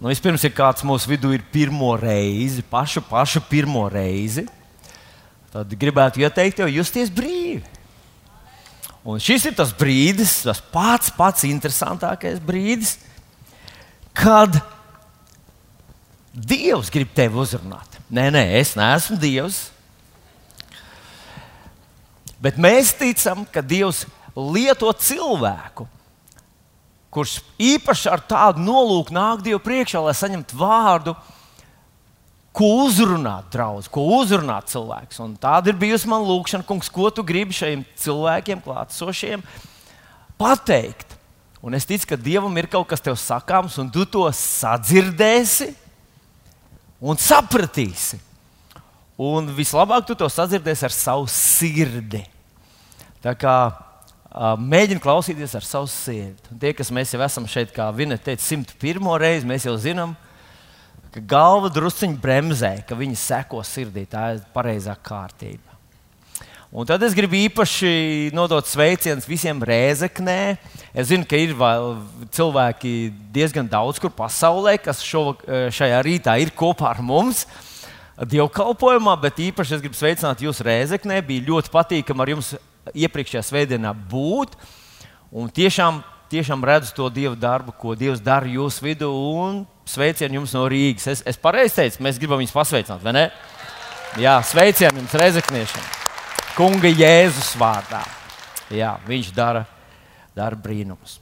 Nu, vispirms, ja kāds mūsu vidū ir pirmo reizi, pašu, pašu pirmo reizi, tad gribētu ieteikt tev justies brīvi. Un šis ir tas brīdis, tas pats pats interesantākais brīdis, kad Dievs grib tevi uzrunāt. Nē, nē, es neesmu Dievs. Bet mēs ticam, ka Dievs lieto cilvēku, kurš īpaši ar tādu nolūku nāk Dievu priekšā, lai saņemtu vārdu, ko uzrunāt draugs, ko uzrunāt cilvēks. Un tāda ir bijusi mana lūkšana, kungs, ko tu gribi šiem cilvēkiem, klātesošiem, pateikt. Un es ticu, ka Dievam ir kaut kas tev sakāms, un tu to sadzirdēsi un sapratīsi. Un vislabāk tu to sadzirdēsi ar savu sirdi. Tā kā mēģini klausīties ar savu sirdi. Un tie, kas mēs jau esam šeit, kā Vineta teica, 101. reizi, mēs jau zinām, ka galva drusciņi bremzē, ka viņi seko sirdī. Tā ir pareizā kārtība. Un tad es gribu īpaši nodot sveicienus visiem rēzeknē. Es zinu, ka ir cilvēki diezgan daudz kur pasaulē, kas šo, šajā rītā ir kopā ar mums. Dievkalpojumā, bet īpaši es gribu sveicināt jūs Rēzeknē. Bija ļoti patīkami ar jums iepriekšējā svētdienā būt. Un tiešām, tiešām redzu to Dieva darbu, ko Dievs dara jūsu vidū. Un sveicienu jums no Rīgas. Es, es pareizi teicu, mēs gribam viņus pasveicināt, vai ne? Jā, sveicienu jums Rezekniešiem. Kunga Jēzus vārdā. Jā, viņš dara, dara brīnumus.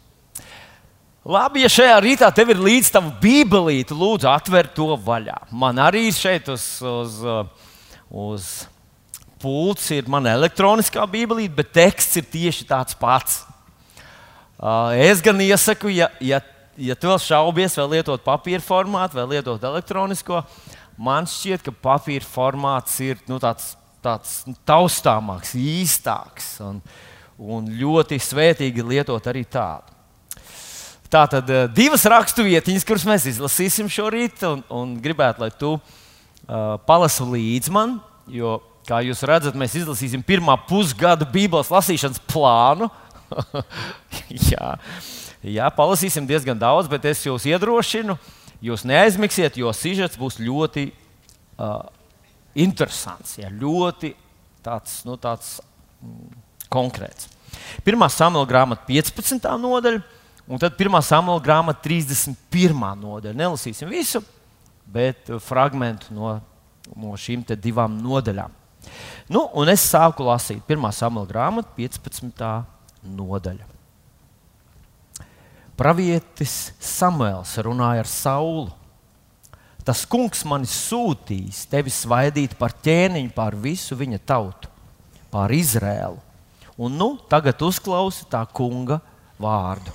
Labi, ja šajā rītā tev ir līdzi tava bībelīte, lūdzu, atver to vaļā. Man arī šeit uz, uz, uz pults ir mana elektroniskā bībelīte, bet teksts ir tieši tāds pats. Es gan iesaku, ja, ja ja tu vēl šaubies, vai lietot papīra formātu, vai lietot elektronisko, man šķiet, ka papīra formāts ir nu, tāds, tāds taustāmāks, īstāks un, un ļoti svētīgi lietot arī tādu. Tā tad eh, divas raksturvietiņas, kuras mēs izlasīsim šorīt, un, un gribētu, lai tu uh, palasi līdzi man, jo, kā jūs redzat, mēs izlasīsim pirmā pusgada Bībeles lasīšanas plānu. Jā. Jā, palasīsim diezgan daudz, bet es jūs iedrošinu, jūs neaizmirsiet, jo sižets būs ļoti uh, interesants, jā, ļoti tāds, nu, tāds mm, konkrēts. Pirmā samuēlā grāmata 15. nodaļa, un tad pirmā samuēlā grāmata 31. nodaļa. Nelasīsim visu, bet fragment no, no šīm divām nodaļām. Nu, un es sāku lasīt pirmā samuēlā grāmata 15. nodaļa. Pravietis Samuēls runāja ar Saulu. Tas kungs mani sūtīs tevi svaidīt par ķēniņu pār visu viņa tautu, pār Izrēlu. Un nu, tagad uzklausi tā kunga vārdu.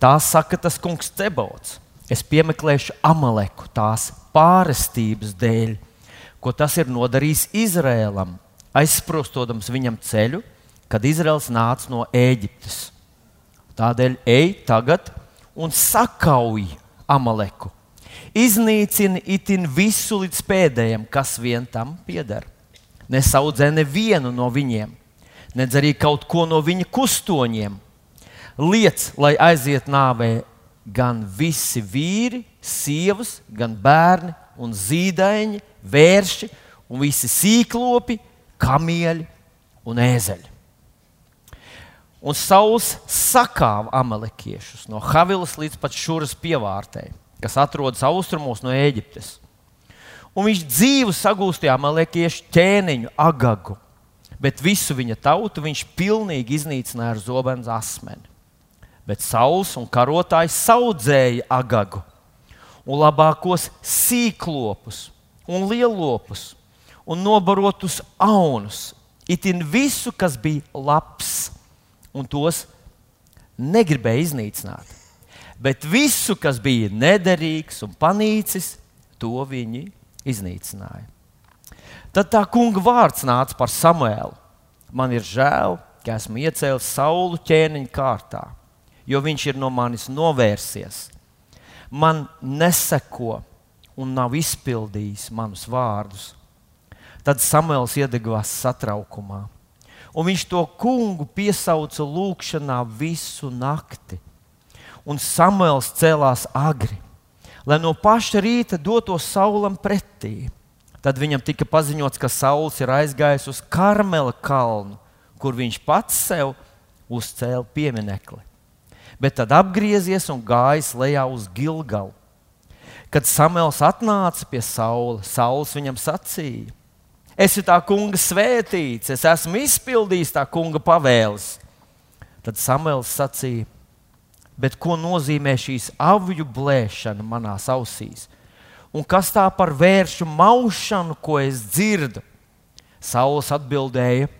Tā saka tas kungs Cebots. Es piemeklēšu Amaleku tās pārestības dēļ, ko tas ir nodarījis Izrēlam, aizsprostodams viņam ceļu, kad Izraels nāca no Ēģiptes Tādēļ ej tagad un sakauj Amaleku. Iznīcini itin visu līdz pēdējiem, kas vien tam pieder. Nesaudzē nevienu no viņiem, nedz arī kaut ko no viņa kustoņiem. Liec, lai aiziet nāvē gan visi vīri, sievas, gan bērni un zīdaiņi, vērši un visi sīklopi, kamieļi un ēzeļi. Un Sauls sakāva amalekiešus no Havilas līdz pat Šūras pievārtei, kas atrodas austrumos no Eģiptes. Un viņš dzīvu sagūstīja amalekiešu ķēniņu Agagu, bet visu viņa tautu viņš pilnīgi iznīcināja ar zobenu asmeni. Bet Sauls un karotājs audzēja Agagu un labākos sīklopus un lielopus un nobarotus aunus, itin visu, kas bija labs un tos negribēja iznīcināt. Bet visu, kas bija nederīgs un panīcis, to viņi iznīcināja. Tad tā kunga vārds nāca par Samuēlu. Man ir žēl, ka esmu iecēlis saulu ķēniņa kārtā, jo viņš ir no manis novērsies. Man neseko un nav izpildījis manus vārdus. Tad Samuēls iedegās satraukumā un viņš to kungu piesauca lūgšanā visu nakti. Un Samuēls cēlās agri, lai no paša rīta dotos saulam pretī. Tad viņam tika paziņots, ka sauls ir aizgājis uz Karmela kalnu, kur viņš pats sev uzcēla pieminekli. Bet tad apgriezies un gājis lejā uz Gilgalu. Kad Samuēls atnāca pie saula, saules viņam sacīja: Es esmu tā kunga svētīts, es esmu izpildījis tā kunga pavēles. Tad Samuēls sacīja: Bet ko nozīmē šīs avju blēšana manās ausīs? Un kas tā par vēršu maušanu, ko es dzirdu? Sauls atbildēja: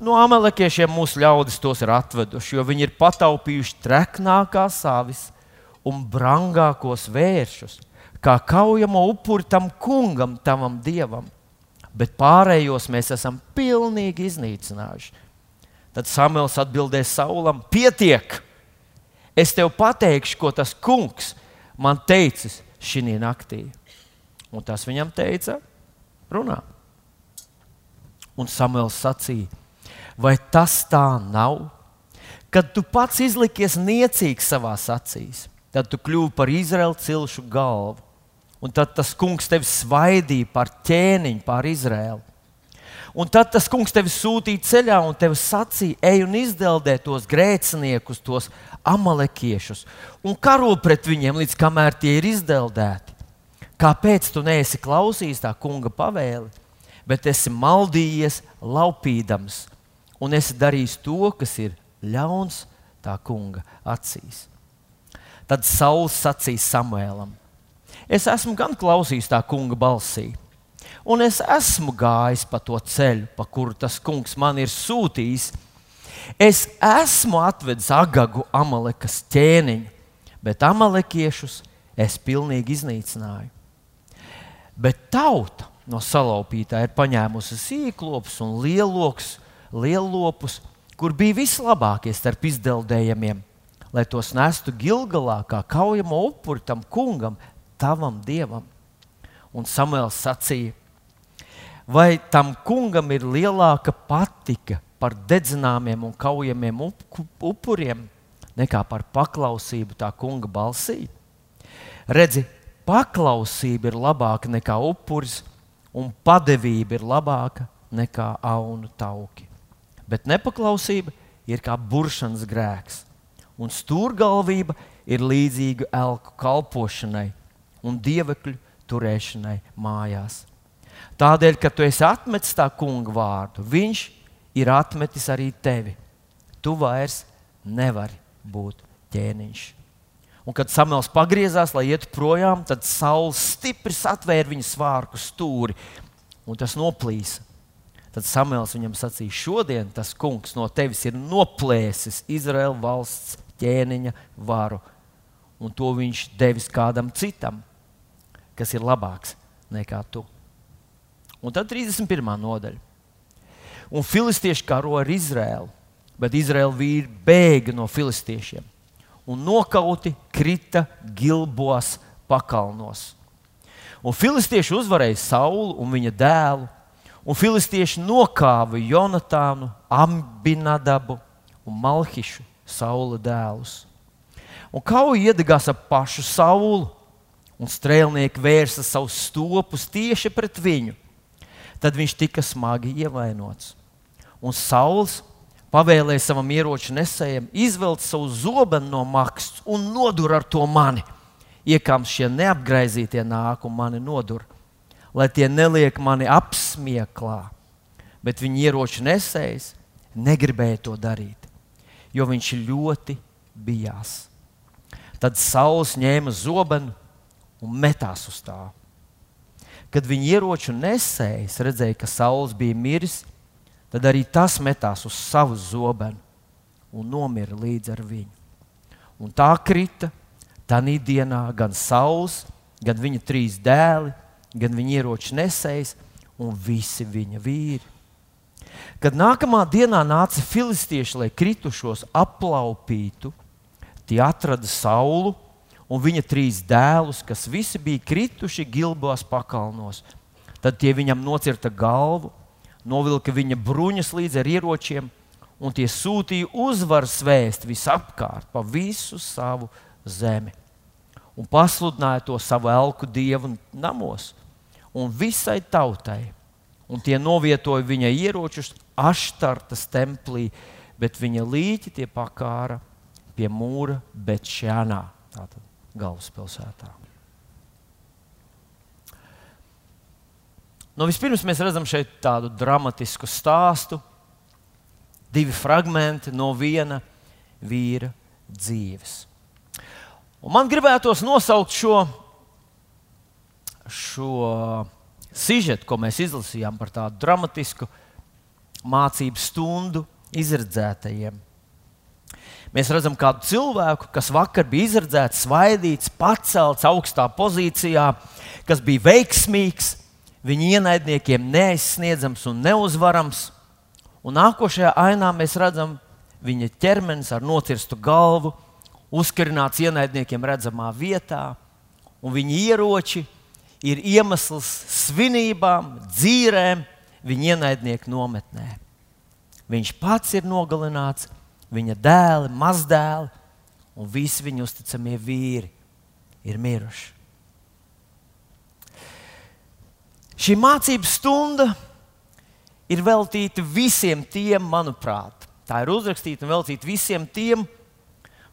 No amalekiešiem mūsu ļaudis tos ir atveduši, jo viņi ir pataupījuši treknākās savis un brangākos vēršus, kā kaujamo upuri tam kungam, tavam dievam. Bet pārējos mēs esam pilnīgi iznīcinājuši. Tad Samuēls atbildēja Saulam: Pietiek! Es tev pateikšu, ko tas kungs man teicis šī naktī. Un tas viņam teica, runā. Un Samuēls sacīja, vai tas tā nav? Kad tu pats izlikies niecīgs savā acīs, tad tu kļuvi par Izraēlu cilšu galvu. Un tad tas kungs tevi svaidīja par ķēniņu pār Izraēlu. Un tad tas kungs tevi sūtīja ceļā un tevi sacīja, ej un izdeldē tos grēciniekus, tos amalekiešus, un karo pret viņiem, līdz kamēr tie ir izdeldēti. Kāpēc tu neesi klausījis tā kunga pavēli, bet esi maldījies, laupīdams, un esi darījis to, kas ir ļauns tā kunga acīs? Tad Sauls sacīja Samuēlam: Es esmu gan klausījis tā kunga balsī, un es esmu gājis pa to ceļu, pa kuru tas kungs man ir sūtījis. Es esmu atvedis agagu amalekas ķēniņu, bet amalekiešus es pilnīgi iznīcināju. Bet tauta no salaupītā ir paņēmusi sīklopus un lielokus, lielopus, kur bija vislabākie starp izdeldējumiem, lai tos nestu Gilgalā kā kaujamo upuri tam kungam, tavam dievam. Un Samuēls sacīja, vai tam kungam ir lielāka patika par dedzināmiem un kaujamiem upuriem nekā par paklausību tā kunga balsī? Redzi, paklausība ir labāka nekā upuris, un padevība ir labāka nekā aunu tauki. Bet nepaklausība ir kā buršanas grēks, un stūrgalvība ir līdzīga elku kalpošanai un dievekļu turēšanai mājās. Tādēļ, ka tu esi atmetis tā kunga vārdu, viņš ir atmetis arī tevi. Tu vairs nevari būt ķēniņš. Un kad Samuēls pagriezās, lai ietu projām, tad saules stipri atvēra viņa svārku stūri, un tas noplīsa. Tad Samuēls viņam sacīja, šodien tas kungs no tevis ir noplēsis Izraēlas valsts ķēniņa varu, un to viņš devis kādam citam, kas ir labāks nekā tu. Un tad 31. nodaļa. Un filistieši karo ar Izraēlu, bet Izraēla vīri bēga no filistiešiem un nokauti krita Gilbos pakalnos. Un filistieši uzvarēja Saulu un viņa dēlu, un filistieši nokāva Jonatānu, Ambinadabu un Malhišu, Saula dēlus. Un kauja iedegās ap pašu Saulu, un strēlnieki vērsa savus stopus tieši pret viņu tad viņš tika smagi ievainots. Un Sauls pavēlēja savam ieroču nesējam izvelt savu zobenu no maksas un nodur ar to mani. Iekams šie neapgraizītie nāk un mani nodur, lai tie neliek mani apsmieklā. Bet viņa ieroču nesējs negribēja to darīt, jo viņš ļoti bijās. Tad Sauls ņēma zobenu un metās uz tā. Kad viņa ieroču nesējs redzēja, ka saules bija miris, tad arī tas metās uz savu zobenu un nomira līdz ar viņu. Un tā krita tajā dienā gan saules, gan viņa trīs dēli, gan viņa ieroču nesējs un visi viņa vīri. Kad nākamā dienā nāca filistieši, lai kritušos aplaupītu, tie atrada saulu un viņa trīs dēlus, kas visi bija krituši Gilbos pakalnos. Tad tie viņam nocirta galvu, novilka viņa bruņas līdz ar ieročiem, un tie sūtīja uzvaras vēstu visapkārt, pa visu savu zemi. un pasludināja to savu elku dievu namos un visai tautai. Un tie novietoja viņa ieročus Aštartas templī, bet viņa līķi tie pakāra pie mūra Betšānā, tātad galvaspilsētā. Nu, vispirms mēs redzam šeit tādu dramatisku stāstu, divi fragmenti no viena vīra dzīves. Un man gribētos nosaukt šo, šo sižetu, ko mēs izlasījām par tādu dramatisku mācību stundu izredzētajiem. Mēs redzam kādu cilvēku, kas vakar bija izredzēts, svaidīts, pacelts augstā pozīcijā, kas bija veiksmīgs, viņa ienaidniekiem neaizsniedzams un neuzvarams. Un nākošajā ainā mēs redzam viņa ķermenis ar nocirstu galvu, uzkarināts ienaidniekiem redzamā vietā, un viņa ieroči ir iemesls svinībām, dzīrēm viņa ienaidnieku nometnē. Viņš pats ir nogalināts, viņa dēli, mazdēli un visi viņa uzticamie vīri ir miruši. Šī mācību stunda ir veltīta visiem tiem, manuprāt, tā ir uzrakstīta un veltīta visiem tiem,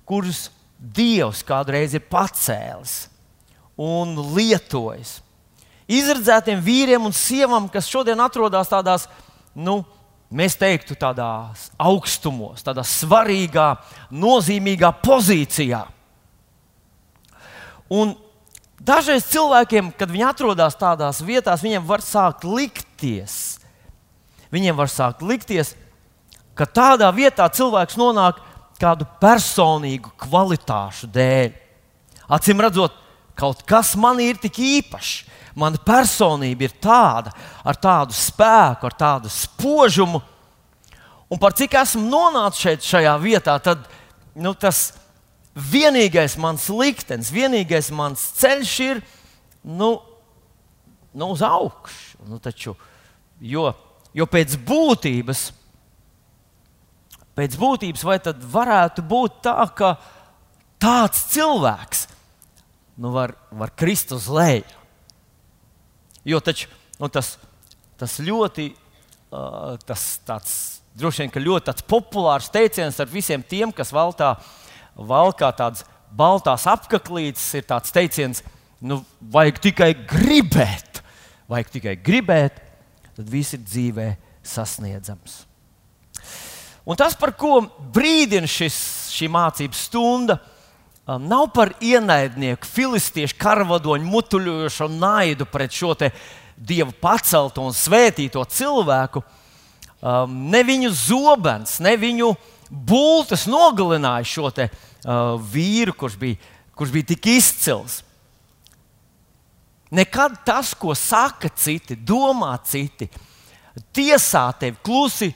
kurus Dievs kādreiz ir pacēlis un lietojis. Izredzētiem vīriem un sievām, kas šodien atrodas tādās, nu, mēs teiktu, tādās augstumos, tādā svarīgā, nozīmīgā pozīcijā. Un dažreiz cilvēkiem, kad viņi atrodas tādās vietās, viņiem var sākt likties, viņiem var sākt likties, ka tādā vietā cilvēks nonāk kādu personīgu kvalitāšu dēļ. Acīm redzot, Kaut kas man ir tik īpašs. Mana personība ir tāda, ar tādu spēku, ar tādu spožumu. Un par cik esmu nonācis šeit, šajā vietā, tad nu, tas vienīgais mans liktenis, vienīgais mans ceļš ir nu, nu, uz augšu. Nu, taču, jo, jo pēc būtības, pēc būtības, vai tad varētu būt tā, ka tāds cilvēks nu var, var krist uz leju. Jo taču, nu, tas, tas ļoti, uh, tas tāds, droši vien, ļoti populārs teiciens ar visiem tiem, kas valtā, valkā tādas baltās apaklītes, ir tāds teiciens, nu, vajag tikai gribēt, vajag tikai gribēt, tad viss ir dzīvē sasniedzams. Un tas, par ko brīdina šis, šī mācības stunda, ir Um, nav par ienaidnieku, filistiešu karavadoņu mutuļojošo naidu pret šo dievu pacelto un svētīto cilvēku. Um, ne viņu zobens, ne viņu bultas nogalināja šo te, uh, vīru, kurš bija, kurš bija tik izcils. Nekad tas, ko saka citi, domā citi, tiesā tevi klusi,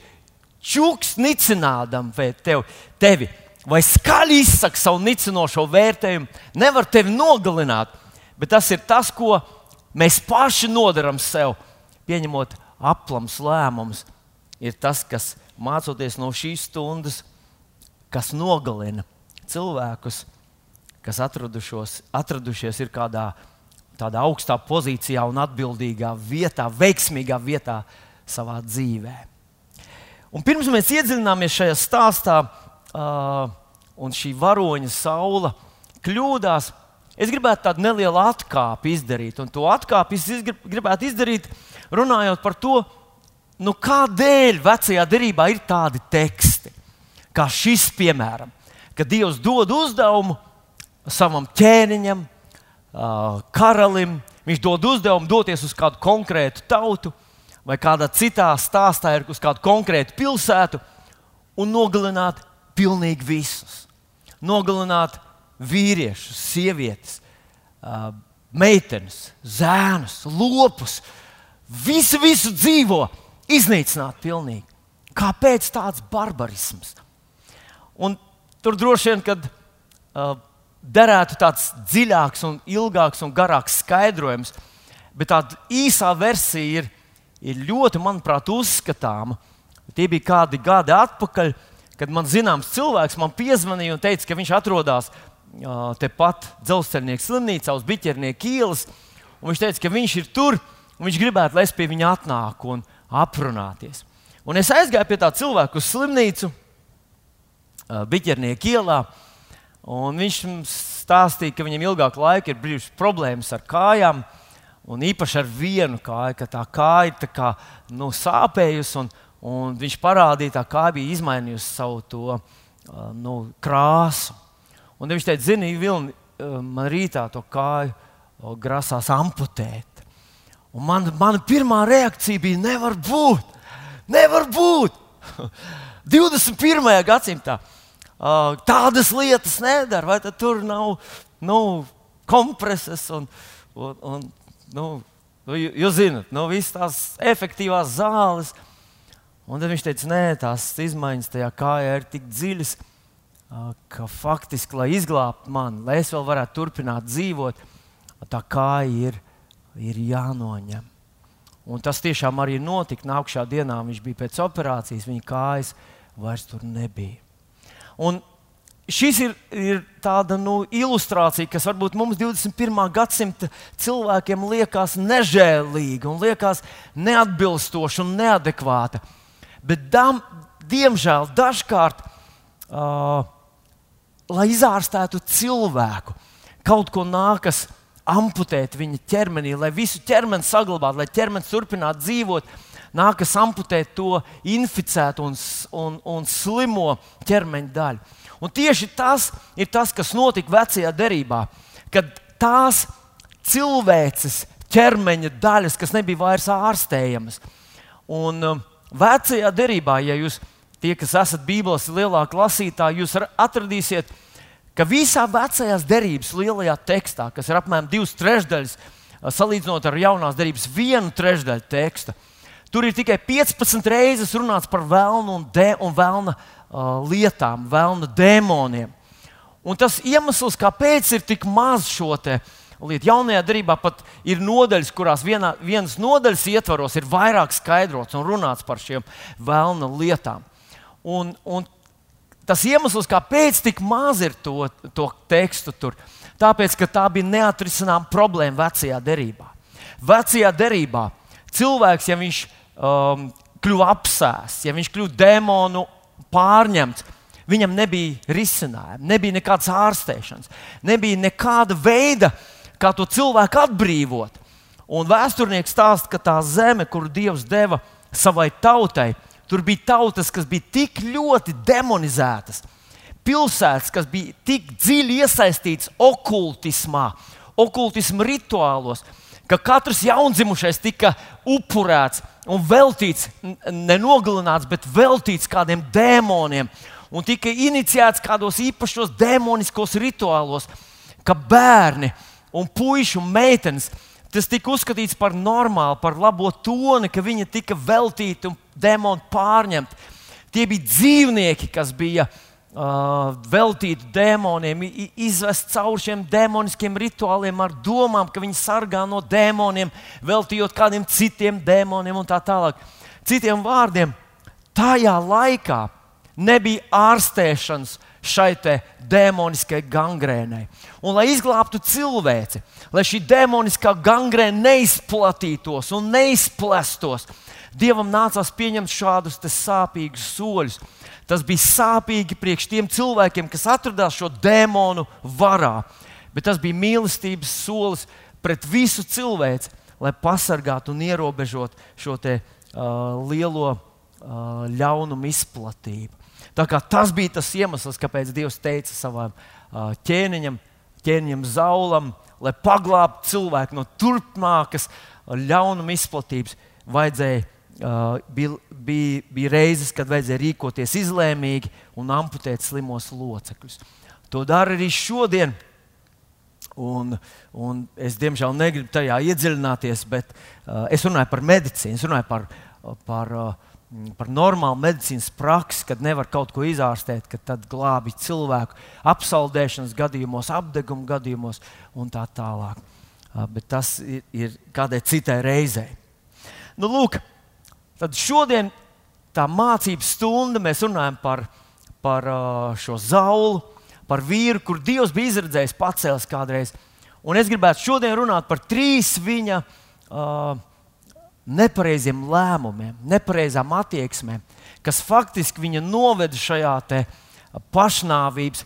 čuks nicinādam tevi. tevi vai skaļi izsaka savu nicinošo vērtējumu, nevar tevi nogalināt. Bet tas ir tas, ko mēs paši nodaram sev, pieņemot aplams lēmumus. Ir tas, kas mācoties no šīs stundas, kas nogalina cilvēkus, kas atradušies ir kādā tādā augstā pozīcijā un atbildīgā vietā, veiksmīgā vietā savā dzīvē. Un pirms mēs iedziļināmies šajā stāstā, uh, un šī varoņa saula kļūdās, es gribētu tādu nelielu atkāpi izdarīt. Un to atkāpi es gribētu izdarīt, runājot par to, nu, kādēļ vecajā derībā ir tādi teksti, kā šis, piemēram, kad Dievs dod uzdevumu savam ķēniņam, karalim, viņš dod uzdevumu doties uz kādu konkrētu tautu, vai kādā citā stāstā ir uz kādu konkrētu pilsētu un nogalināt pilnīgi visus. Nogalināt vīriešus, sievietes, meitenes, zēnus, lopus. Visu, visu dzīvo, iznīcināt pilnīgi. Kāpēc tāds barbarisms? Un tur droši vien, kad uh, derētu tāds dziļāks, un ilgāks un garāks skaidrojums, bet tāda īsā versija ir, ir ļoti, manuprāt, uzskatāma. Tie bija kādi gadi atpakaļ, kad man zināms cilvēks man piezvanīja un teica, ka viņš atrodas tepat dzelzceļnieka slimnīcā uz Biķernieka ielas. Viņš teica, ka viņš ir tur un viņš gribētu, lai es pie viņa atnāku un aprunāties. Un es aizgāju pie tā cilvēka uz slimnīcu, Biķernieka ielā. Viņš stāstīja, ka viņam ilgāku laiku ir bijušas problēmas ar kājām, un īpaši ar vienu kāju, ka tā kāja ir kā, nu, sāpējusi. Un, viņš parādīja, kāja bija izmainījusi savu to, nu, krāsu. Un viņš teica, zini, Vilni, man rītā to kāju grasās amputēt. Un man, mana pirmā reakcija bija, nevar būt, nevar būt. 21. gadsimtā uh, tādas lietas nedara, vai tur nav nu, kompreses un, un, un nu, nu jūs zinat, nu, visas tās efektīvās zāles. Un tad viņš teica, nē, tās izmaiņas tajā kājā ir tik dziļas, ka faktiski, lai izglābtu mani, lai es vēl varētu turpināt dzīvot, tā kāja ir, ir jānoņem. Un tas tiešām arī notika. Nākamajā dienā viņš bija pēc operācijas, viņa kājas vairs tur nebija. Un šis ir, ir tāda nu, ilustrācija, kas varbūt mums 21. gadsimta cilvēkiem liekas nežēlīga un liekas neatbilstoša un neadekvāta. Bet, dam, diemžēl, dažkārt, uh, lai izārstētu cilvēku, kaut ko nākas amputēt viņa ķermenī, lai visu ķermeni saglabātu, lai ķermenis turpinātu dzīvot. Nākas amputēt to inficētu un, un, un slimo ķermeņa daļu. Un tieši tas ir tas, kas notika vecajā derībā, kad tās cilvēces ķermeņa daļas, kas nebija vairs ārstējamas. Un um, vecajā derībā, ja jūs tie, kas esat Bībeles lielākie lasītāji, jūs atradīsiet, ka visā vecajās derības lielajā tekstā, kas ir apmēram divas trešdaļas, salīdzinot ar jaunās derības vienu trešdaļu teksta, tur ir tikai 15 reizes runāts par vēlnu un, de, un vēlna uh, lietām, vēlna dēmoniem. Un tas iemesls, kāpēc ir tik maz šo lietu, jaunajā darbā pat ir nodaļas, kurās vienā, vienas nodaļas ietvaros ir vairāk skaidrots un runāts par šiem vēlna lietām. Un, un tas iemesls, kāpēc tik maz ir to, to tekstu tur, tāpēc, ka tā bija neatrisināma problēma vecajā derībā. Vecajā derībā cilvēks, ja viņš um, kļuva apsēsts, ja viņš kļuva demonu pārņemts, viņam nebija risinājuma, nebija nekādas ārstēšanas, nebija nekāda veida, kā to cilvēku atbrīvot. Un vēsturnieks stāsta, ka tā zeme, kuru Dievs deva savai tautai, Tur bija tautas, kas bija tik ļoti demonizētas, pilsētas, kas bija tik dziļi iesaistītas okultismā, okultisma rituālos, ka katrs jaundzimušais tika upurēts un veltīts, nenogalināts, bet veltīts kādiem dēmoniem. Un tika iniciēts kādos īpašos demoniskos rituālos, ka bērni un puiši un meitenes tas tika uzskatīts par normālu, par labo toni, ka viņi tika veltīti un demoni pārņemti. Tie bija dzīvnieki, kas bija uh, veltīti demoniem, izvest cauri šiem demoniskiem rituāliem ar domām, ka viņi sargā no demoniem, veltījot kādiem citiem demoniem un tā tālāk. Citiem vārdiem, tajā laikā nebija ārstēšanas šai demoniskajai gangrēnai. Un, lai izglābtu cilvēci, lai šī demoniskā gangrēna neizplatītos un neizplestos, Dievam nācās pieņemt šādus sāpīgus soļus. Tas bija sāpīgi priekš tiem cilvēkiem, kas atradās šo demonu varā, bet tas bija mīlestības solis pret visu cilvēci, lai pasargātu un ierobežotu šo te, uh, lielo uh, ļaunumu izplatību. Tas bija tas iemesls, kāpēc Dievs teica savam uh, ķēniņam, ķēniņam Zaulam, lai paglābtu cilvēku no turpmākas ļaunuma izplatības. Vajadzēja, uh, bija, bija, bija reizes, kad vajadzēja rīkoties izlēmīgi un amputēt slimos locekļus. To dara arī šodien. Un, un es, diemžēl, negribu tajā iedziļināties, bet uh, es runāju par medicīnu, es runāju par, par uh, par normālu medicīnas praksi, kad nevar kaut ko izārstēt, kad tad glābi cilvēku apsaldēšanas gadījumos, apgabala gadījumos un tā tālāk. Bet tas ir, ir kādai citai reizei. Nu, lūk, tad šodien tā mācības stunda mēs runājam par, par šo zaulu, par vīru, kur Dievs bija izredzējis pacēlis kādreiz. Un es gribētu šodien runāt par trīs viņa uh, nepareiziem lēmumiem, nepareizām attieksmēm, kas faktiski viņa noveda šajā pašnāvības,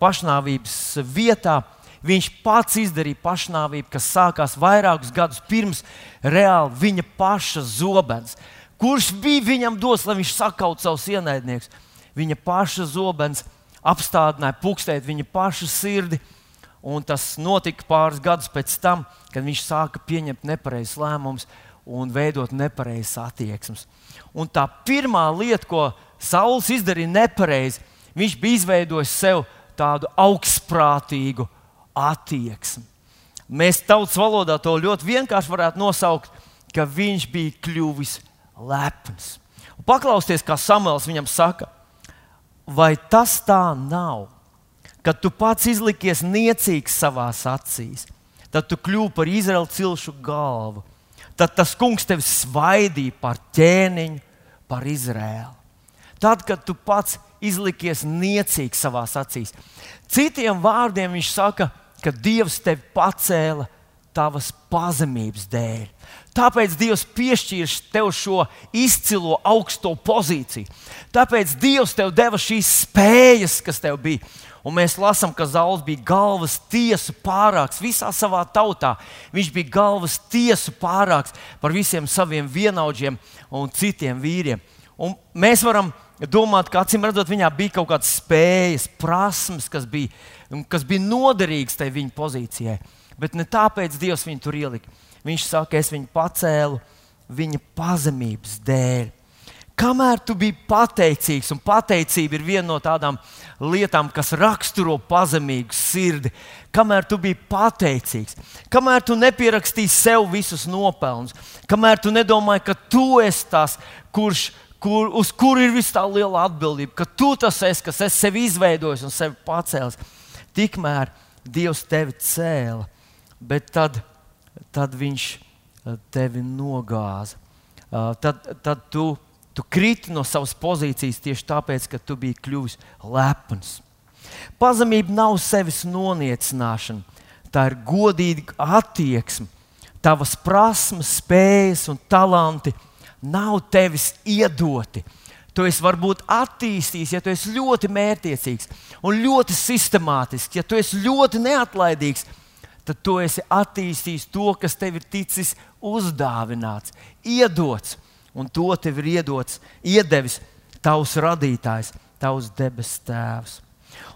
pašnāvības vietā. Viņš pats izdarīja pašnāvību, kas sākās vairākus gadus pirms reāli viņa paša zobens. Kurš bija viņam dos, lai viņš sakautu savus ienaidniekus? Viņa paša zobens apstādināja pukstēt viņa paša sirdi. Un tas notika pāris gadus pēc tam, kad viņš sāka pieņemt nepareizas lēmumus un veidot nepareizas attieksmes. Un tā pirmā lieta, ko Sauls izdarīja nepareizi, viņš bija izveidojis sev tādu augstprātīgu attieksmi. Mēs tautas valodā to ļoti vienkārši varētu nosaukt, ka viņš bija kļuvis lepns. Un paklausieties, kā Samuēls viņam saka, vai tas tā nav, ka tu pats izlikies niecīgs savā acīs, tad tu kļūsi par Izraēlu cilšu galvu tad tas kungs tevi svaidīja par ķēniņu, par Izrēlu. Tad, kad tu pats izlikies niecīgs savā acīs, citiem vārdiem viņš saka, ka Dievs tevi pacēla tavas pazemības dēļ. Tāpēc Dievs piešķīra tev šo izcilo augsto pozīciju. Tāpēc Dievs tev deva šīs spējas, kas tev bija. Un mēs lasām, ka Zauls bija galvas tiesu pārāks visā savā tautā. Viņš bija galvas tiesu pārāks par visiem saviem vienaudžiem un citiem vīriem. Un mēs varam domāt, ka acīm redzot, viņā bija kaut kādas spējas, prasmes, kas bija, kas bija noderīgas tai viņa pozīcijai. Bet ne tāpēc Dievs viņu tur ielika. Viņš saka, es viņu pacēlu viņa pazemības dēļ. Kamēr tu biji pateicīgs, un pateicība ir viena no tādām lietām, kas raksturo pazemīgu sirdi, kamēr tu biji pateicīgs, kamēr tu nepierakstīji sev visus nopelnus, kamēr tu nedomāji, ka tu esi tas, kurš, kur, uz kuru ir vis tā liela atbildība, ka tu tas esi, kas esi sevi izveidojis un sevi pacēlis, tikmēr Dievs tevi cēla, bet tad, tad Viņš eh, tevi nogāza. Uh, tad, tad tu Tu kriti no savas pozīcijas tieši tāpēc, ka tu biji kļuvis lepns. Pazemība nav sevis noniecināšana, tā ir godīga attieksme. Tavas prasmes, spējas un talanti nav tevis iedoti. Tu esi varbūt attīstījis, ja tu esi ļoti mērķiecīgs un ļoti sistemātisks, ja tu esi ļoti neatlaidīgs, tad tu esi attīstījis to, kas tev ir ticis uzdāvināts, iedots un to tev ir iedots, iedevis tavs radītājs, tavs debes tēvs.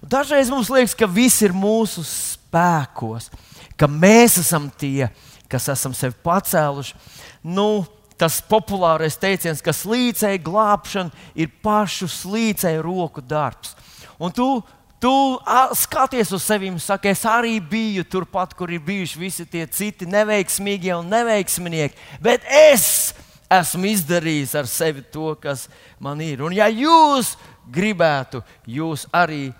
Un dažreiz mums liekas, ka viss ir mūsu spēkos, ka mēs esam tie, kas esam sevi pacēluši. Nu, tas populārais teiciens, ka slīdēji glābšana ir pašu slīdēju roku darbs. Un tu, tu skaties uz sevi un saki, es arī biju turpat, kur ir bijuši visi tie citi neveiksmīgie un neveiksminieki, bet es esmu izdarījis ar sevi to, kas man ir. Un ja jūs gribētu, jūs arī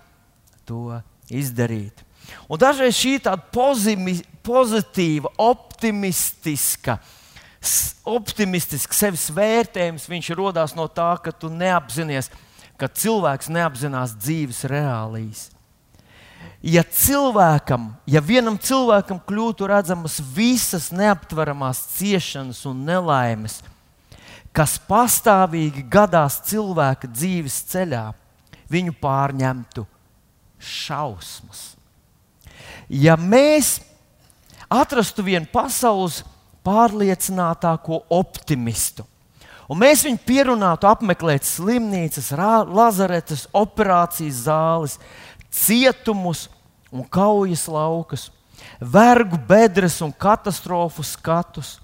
to izdarīt. Un dažreiz šī tāda pozimi, pozitīva, optimistiska, optimistiska sevis vērtējums, viņš radās no tā, ka tu neapzinājies, ka cilvēks neapzinās dzīves reālijas. Ja cilvēkam, ja vienam cilvēkam kļūtu redzamas visas neaptveramās ciešanas un nelaimes, kas pastāvīgi gadās cilvēka dzīves ceļā, viņu pārņemtu šausmas. Ja mēs atrastu vienu pasaules pārliecinātāko optimistu, un mēs viņu pierunātu apmeklēt slimnīcas, lazaretes, operācijas zāles, cietumus un kaujas laukus, vergu bedres un katastrofu skatus,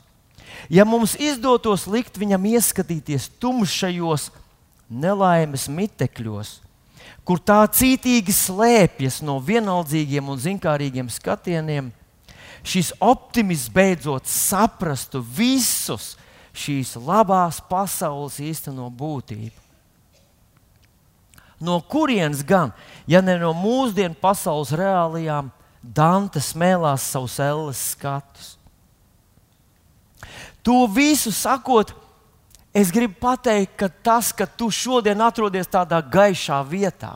Ja mums izdotos likt viņam ieskatīties tumšajos nelaimes mitekļos, kur tā cītīgi slēpjas no vienaldzīgiem un zinkārīgiem skatieniem, šis optimists beidzot saprastu visus šīs labās pasaules īsteno būtību. No kurienes gan, ja ne no mūsdienu pasaules reālijām, Dante smēlās savus elles skatus? To visu sakot, es gribu pateikt, ka tas, ka tu šodien atrodies tādā gaišā vietā,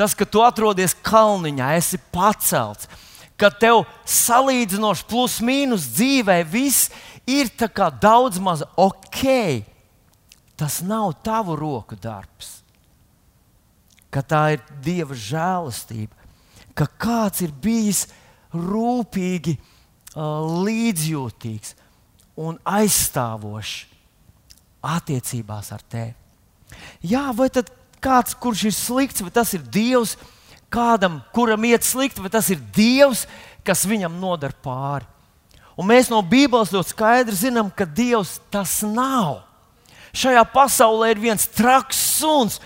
Tas, ka tu atrodies kalniņā, esi pacelts, ka tev salīdzinoši plus mīnus dzīvē viss ir daudz maz ok. Tas nav tavu roku darbs. Ka tā ir Dieva žēlastība, ka kāds ir bijis rūpīgi līdzjūtīgs un aizstāvošs attiecībās ar tevi. Jā, vai tad kāds, kurš ir slikts, vai tas ir Dievs, kādam, kuram iet slikti, vai tas ir Dievs, kas viņam nodara pāri. Un mēs no Bībeles ļoti skaidri zinām, ka Dievs tas nav. Šajā pasaulē ir viens traks suns,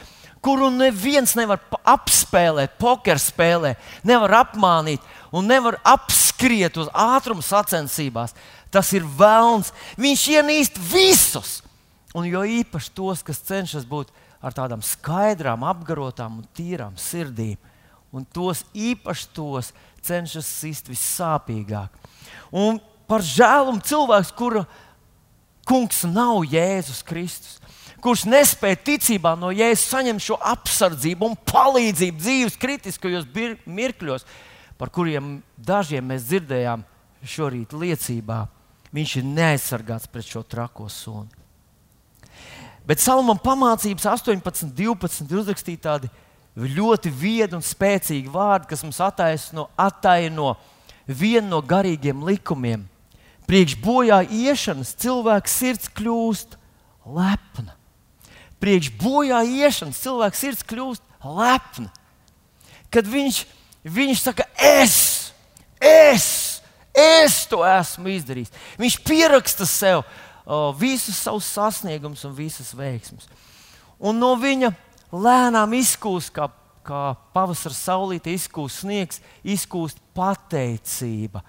kuru neviens nevar apspēlēt, poker spēlē, nevar apmānīt un nevar apskriet uz ātruma sacensībās. Tas ir vēlns. Viņš ienīst visus, un jo īpaši tos, kas cenšas būt ar tādām skaidrām, apgarotām un tīrām sirdīm. Un tos īpaši tos cenšas sist vissāpīgāk. Un par žēlumu cilvēks, kura kungs nav Jēzus Kristus, kurš nespēja ticībā no Jēzus saņemt šo apsardzību un palīdzību dzīves kritiskajos mirkļos, par kuriem dažiem mēs dzirdējām šorīt liecībā, viņš ir neaizsargāts pret šo trako sunu. Bet Salamam pamācības 18, 12 ir uzrakstīti tādi ļoti viedi un spēcīgi vārdi, kas mums attaisno, attaino vienu no garīgiem likumiem. Priekš bojā iešanas cilvēks sirds kļūst lepna. Priekš bojā iešanas cilvēks sirds kļūst lepna. Kad viņš, viņš saka, es, es, es to esmu izdarījis. Viņš pieraksta sev, visus savus sasniegumus un visas veiksmus. Un no viņa lēnām izkūst, kā, kā pavasara saulīte izkūst sniegs, izkūst pateicība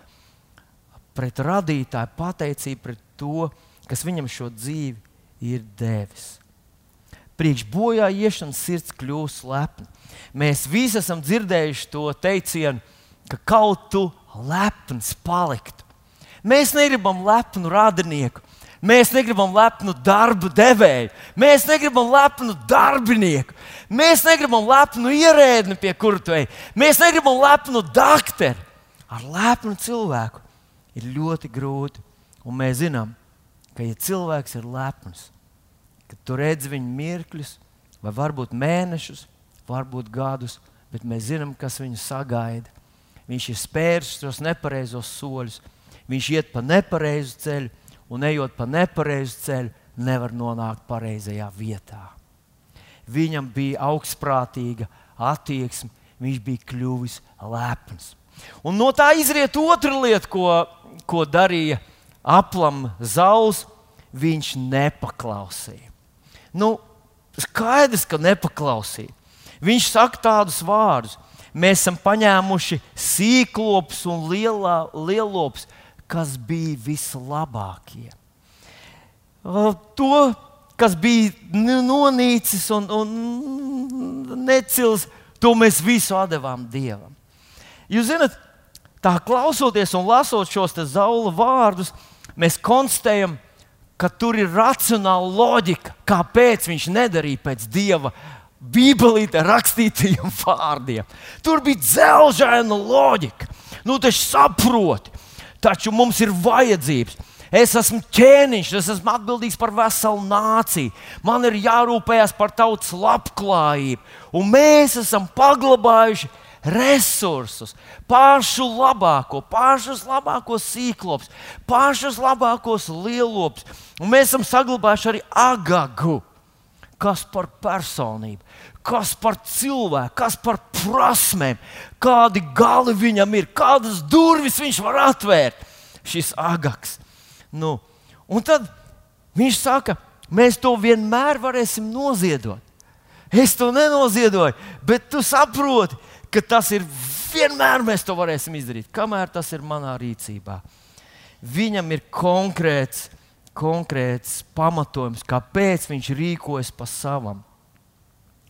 pret radītāju, pateicība pret to, kas viņam šo dzīvi ir devis. Priekš bojā iešanas sirds kļūst lepna. Mēs visi esam dzirdējuši to teicienu, ka kaut tu lepns paliktu. Mēs negribam lepnu radinieku, Mēs negribam lepnu darbu devēju, mēs negribam lepnu darbinieku, mēs negribam lepnu ierēdni, pie kura tu ej, mēs negribam lepnu doktoru. Ar lepnu cilvēku ir ļoti grūti. Un mēs zinām, ka, ja cilvēks ir lepns, tad tu redz viņa mirkļus, vai varbūt mēnešus, varbūt gadus, bet mēs zinām, kas viņu sagaida. Viņš ir spēris tos nepareizos soļus, viņš iet pa nepareizu ceļu un ejot pa nepareizu ceļu, nevar nonākt pareizajā vietā. Viņam bija augstprātīga attieksme, viņš bija kļuvis lepns. Un no tā izriet otra lieta, ko, ko darīja aplam zauls. Viņš nepaklausīja. Nu, skaidrs, ka nepaklausīja. Viņš saka tādus vārdus: Mēs esam paņēmuši sīklopus un lielā, lielopus, kas bija vislabākie. To, kas bija nonīcis un, un necils, to mēs visu devām Dievam. Jūs zināt, tā klausoties un lasot šos zaula vārdus, mēs konstatējam, ka tur ir racionāla loģika, kāpēc viņš nedarīja pēc Dieva Bībelītē rakstītajiem vārdiem. Tur bija dzelžaina loģika. Nu, tas saproti, taču mums ir vajadzības. Es esmu ķēniņš, es esmu atbildīgs par veselu nāciju. Man ir jārūpējas par tautas labklājību. Un mēs esam paglabājuši resursus, pašu labāko, pašus labākos sīklopus, pašus labākos lielopus. Un mēs esam saglabājuši arī agagu. Kas par personību, kas par cilvēku, kas par prasmēm, kādi gali viņam ir, kādas durvis viņš var atvērt. Šis agaks. Nu, un tad viņš saka, mēs to vienmēr varēsim noziedot. Es to nenoziedoju, bet tu saproti, ka tas ir vienmēr mēs to varēsim izdarīt, kamēr tas ir manā rīcībā. Viņam ir konkrēts, konkrēts pamatojums, kāpēc viņš rīkojas pa savam.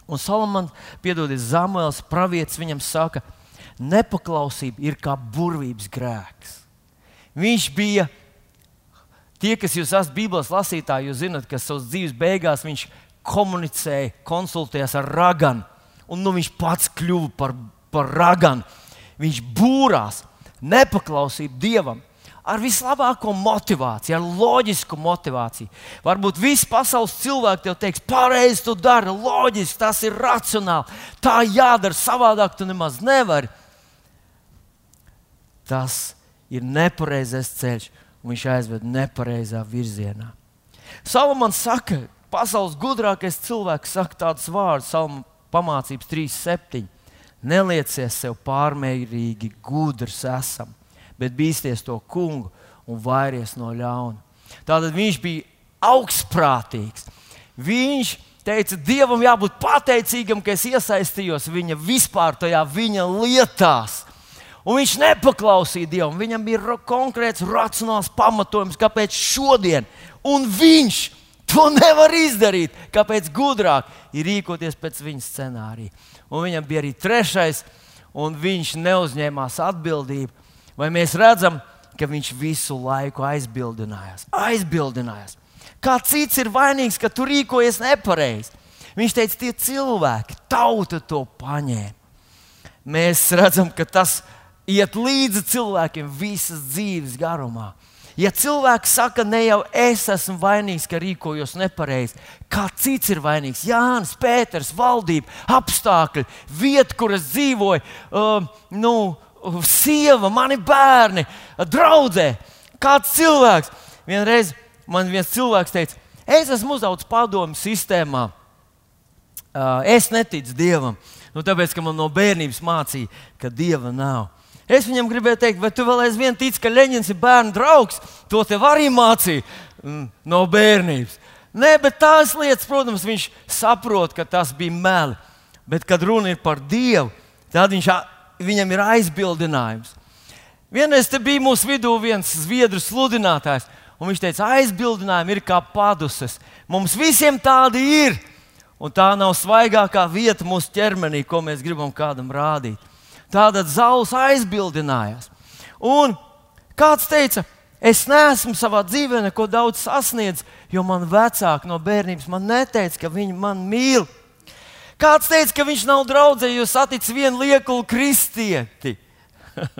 Un Salamans, piedodiet, Zamuēls, pravietis viņam saka, nepaklausība ir kā burvības grēks. Viņš bija, tie, kas jūs esat Bībeles lasītāji, jūs zinat, ka savas dzīves beigās viņš komunicēja, konsultējās ar raganu. un nu, viņš pats kļuva par, par raganu. Viņš būrās, nepaklausīja dievam. Ar vislabāko motivāciju, ar loģisku motivāciju. Varbūt visi pasaules cilvēki tev teiks, pareizi tu dari, loģiski, tas ir racionāli. Tā jādara, savādāk tu nemaz nevari. Tas ir nepareizais ceļš, un viņš aizved nepareizā virzienā. Salamans saka, pasaules gudrākais cilvēks saka tādus vārdus, Salma pamācības 3.7. Nelieciet sev pārmērīgi gudrs esam, bet bīsties to kungu un vairies no ļauna. Tātad viņš bija augstprātīgs. Viņš teica, Dievam jābūt pateicīgam, ka es iesaistījos viņa vispār tajā viņa lietās. Un viņš nepaklausīja Dievam. Viņam bija konkrēts racionāls pamatojums, kāpēc šodien. Un viņš to nevar izdarīt. Kāpēc gudrāk ir rīkoties pēc viņa scenārija? Un viņam bija arī trešais, un viņš neuzņēmās atbildību. Vai mēs redzam, ka viņš visu laiku aizbildinājās? Aizbildinājās. Kā cits ir vainīgs, ka tu rīkojies nepareizi? Viņš teica, tie cilvēki, tauta to paņēma. Mēs redzam, ka tas iet līdzi cilvēkiem visas dzīves garumā. Ja cilvēks saka, ne jau es esmu vainīgs, ka rīkojos nepareizi, kā cits ir vainīgs? Jānis, Pēters, valdība, apstākļi, vieta, kur es dzīvoju, uh, nu, sieva, mani bērni, draudzē. Kāds cilvēks? Vienreiz man viens cilvēks teica, es esmu uzaugusi padomu sistēmā. Es neticu dievam, nu, tāpēc ka man no bērnības mācīja, ka dieva nav. Es viņam gribēju teikt, vai tu vēl aizvien tici, ka Leņķins ir bērnu draugs? To tev arī mācīja mm, no bērnības. Nē, bet tās lietas, protams, viņš saprot, ka tas bija meli. Bet, kad runa ir par Dievu, tad viņš, viņam ir aizbildinājums. Vienreiz bija mūsu vidū viens zviedru sludinātājs, un viņš teica, aizbildinājumi ir kā paduses. Mums visiem tādi ir, un tā nav svaigākā vieta mūsu ķermenī, ko mēs gribam kādam rādīt. Tātad zauls aizbildinājās. Un kāds teica, es neesmu savā dzīvē neko daudz sasniedzis, jo man vecāki no bērnības man neteica, ka viņi man mīl. Kāds teica, ka viņš nav draugs, jo saticis vienu liekulu kristieti.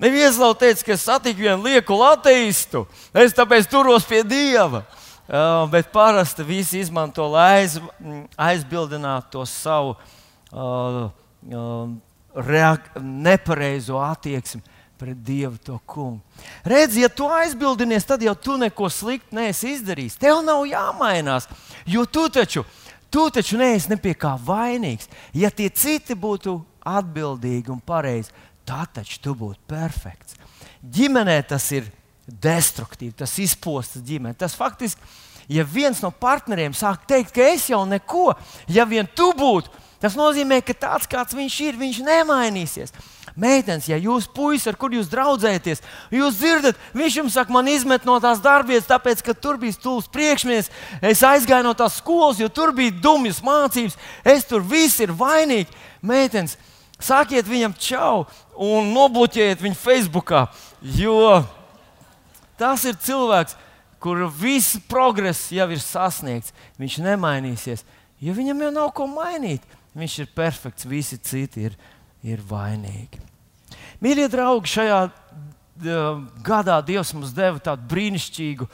Neviens nav teicis, ka es satiku vienu liekulu ateistu. Es tāpēc turos pie Dieva. Uh, bet parasti visi izmanto, lai aiz, aizbildinātu to savu uh, Um, nepareizo attieksmi pret Dievu, to kungu. Redzi, ja tu aizbildinies, tad jau tu neko sliktu neesi izdarījis. Tev nav jāmainās, jo tu taču, tu taču neesi ne pie kā vainīgs. Ja tie citi būtu atbildīgi un pareizi, tad taču tu būtu perfekts. Ģimenē tas ir destruktīvi, tas izpostas ģimene. Tas faktiski, ja viens no partneriem sāk teikt, ka es jau neko, ja vien tu būtu Tas nozīmē, ka tāds, kāds viņš ir, viņš nemainīsies. Meitenes, ja jūs puisis, ar kur jūs draudzēties, jūs dzirdat, viņš jums saka, man izmet no tās darbvietas, tāpēc, ka tur bija stūlis priekšnieks, es aizgāju no tās skolas, jo tur bija dumjas mācības, es tur viss ir vainīgi. Meitenes, sakiet viņam čau un nobloķējiet viņu Facebookā, jo tas ir cilvēks, kura viss progress jau ir sasniegts. Viņš nemainīsies, jo viņam jau nav ko mainīt. Viņš ir perfekts, visi citi ir, ir vainīgi. Mīļie draugi, šajā uh, gadā Dievs mums deva tādu brīnišķīgu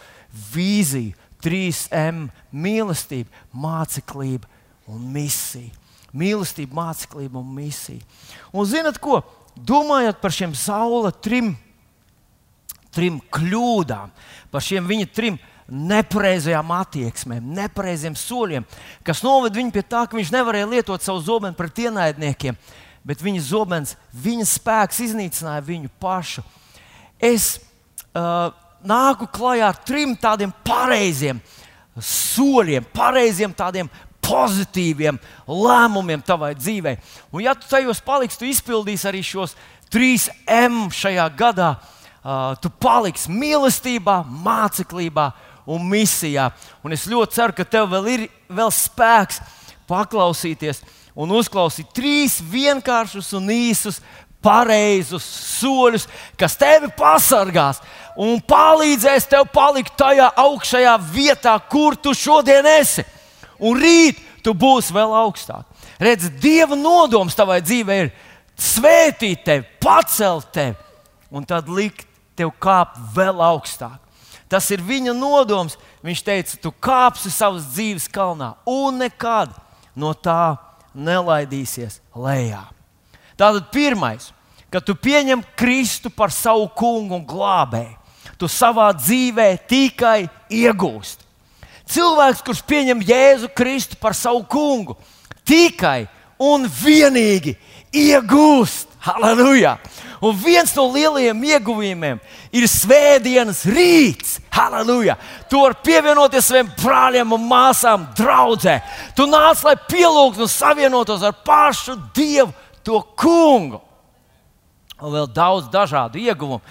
vīziju, 3M - mīlestība, māceklība un misija. Mīlestība, māceklība un misija. Un zinat ko? Domājot par šiem saula trim, trim kļūdām, par šiem viņa trim nepareizajām attieksmēm, nepareiziem soļiem, kas noved viņu pie tā, ka viņš nevarēja lietot savu zobenu pret ienaidniekiem, bet viņa zobens, viņa spēks iznīcināja viņu pašu. Es uh, nāku klajā ar trim tādiem pareiziem soļiem, pareiziem tādiem pozitīviem lēmumiem tavai dzīvei. Un, ja tu tajos paliksi, tu izpildīsi arī šos trīs M šajā gadā. Uh, tu paliksi mīlestībā, māceklībā un misijā. Un es ļoti ceru, ka tev vēl ir vēl spēks paklausīties un uzklausīt trīs vienkāršus un īsus pareizus soļus, kas tevi pasargās un palīdzēs tev palikt tajā augšējā vietā, kur tu šodien esi. Un rīt tu būsi vēl augstāk. Redz, Dieva nodoms tavai dzīvei ir svētīt tevi, pacelt tevi un tad likt tev kāpt vēl augstāk. Tas ir viņa nodoms. Viņš teica, tu kāpsi savas dzīves kalnā un nekad no tā nelaidīsies lejā. Tātad pirmais, kad tu pieņem Kristu par savu kungu un glābēju, tu savā dzīvē tikai iegūsti. Cilvēks, kurš pieņem Jēzu Kristu par savu kungu, tikai un vienīgi iegūst. Halleluja! Un viens no lielajiem ieguvumiem ir svētdienas rīts. Halleluja! Tu vari pievienoties saviem brāļiem un māsām, draudzē. Tu nāc, lai pielūgtu un savienotos ar pašu Dievu, to kungu. Un vēl daudz dažādu ieguvumu.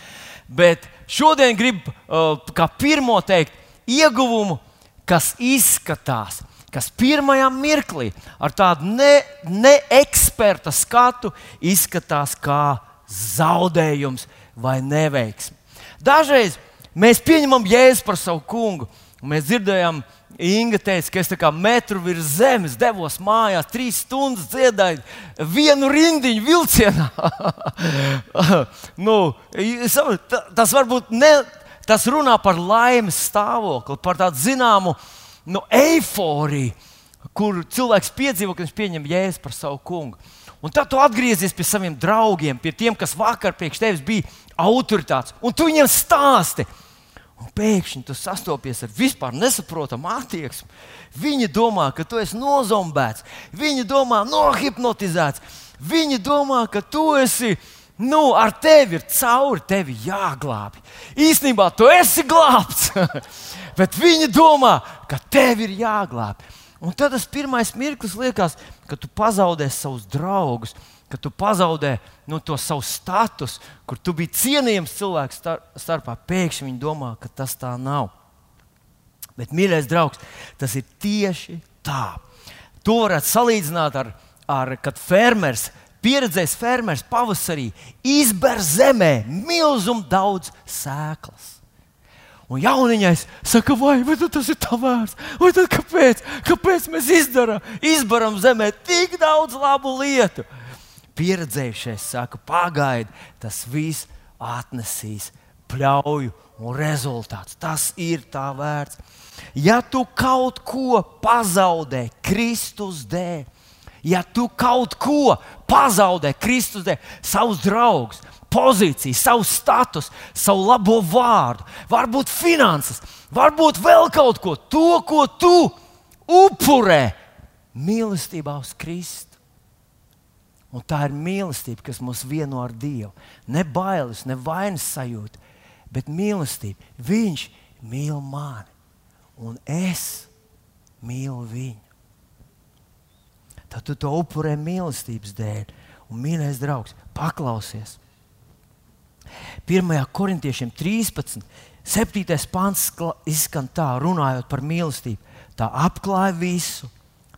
Bet šodien gribu uh, kā pirmo teikt, ieguvumu kas izskatās, kas pirmajā mirklī ar tādu neeksperta ne skatu izskatās kā zaudējums vai neveiksme. Dažreiz mēs pieņemam jēzu par savu kungu. Mēs dzirdējām, Inga teica, ka es kā metru virs zemes devos mājās, trīs stundas dziedāju vienu rindiņu vilcienā. nu, tas varbūt ne Tas runā par laimes stāvokli, par tādu zināmu nu, eifóriju, kur cilvēks piedzīvo, kad viņš pieņem jēzu par savu kungu. Un tad tu atgriezies pie saviem draugiem, pie tiem, kas vakar priekš tevis bija autoritātes, un tu viņiem stāsti. Un pēkšņi tu sastopies ar vispār nesaprotamu attieksmi. Viņi domā, ka tu esi nozombēts, viņi domā, nohipnotizēts, viņi domā, ka tu esi Nu, ar tevi ir cauri, tevi jāglābj. Īsnībā tu esi glābts, bet viņi domā, ka tevi ir jāglābj. Un tad tas pirmais mirklis liekas, ka tu pazaudē savus draugus, ka tu pazaudē nu, to savu statusu, kur tu biji cienījams cilvēks starpā. Pēkšņi viņi domā, ka tas tā nav. Bet, mīļais draugs, tas ir tieši tā. To varētu salīdzināt ar, ar kad fermers pieredzējis fermers pavasarī izber zemē milzumu daudz sēklas. Un jauniņais saka, vai, tas ir tā vērts? Vai tad kāpēc? Kāpēc mēs izdarām, izbaram zemē tik daudz labu lietu? Pieredzējušais saka, pagaidi, tas viss atnesīs pļauju un rezultāts. Tas ir tā vērts. Ja tu kaut ko pazaudē Kristus dēļ, ja tu kaut ko pazaudē Kristus dēļ, savus draugus, pozīciju, savu statusu, savu labo vārdu, varbūt finanses, varbūt vēl kaut ko, to, ko tu upurē mīlestībā uz Kristu. Un tā ir mīlestība, kas mūs vieno ar Dievu. Ne bailes, ne vainas sajūta, bet mīlestība. Viņš mīl mani, un es mīlu viņu tad tu to upurē mīlestības dēļ. Un, mīļais draugs, paklausies. 1. korintiešiem 13. 7. pāns izskan tā, runājot par mīlestību. Tā apklāja visu,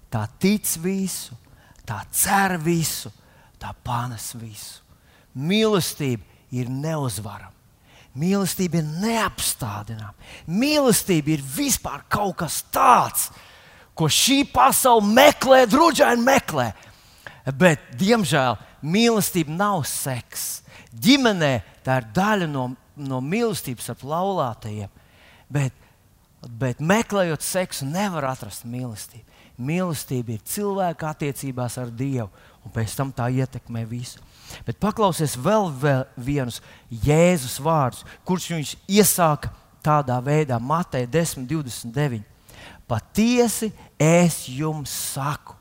tā tic visu, tā cer visu, tā panes visu. Mīlestība ir neuzvarama. Mīlestība ir neapstādināma. Mīlestība ir vispār kaut kas tāds, ko šī pasaule meklē, drudžaini meklē. Bet, diemžēl, mīlestība nav seks. Ģimenē tā ir daļa no, no mīlestības ar laulātajiem. Bet, bet meklējot seksu, nevar atrast mīlestību. Mīlestība ir cilvēka attiecībās ar Dievu, un pēc tam tā ietekmē visu. Bet paklausies vēl, vēl vienus Jēzus vārdus, kurš viņš iesāka tādā veidā, Mateja 10, 29. Patiesi es jums saku.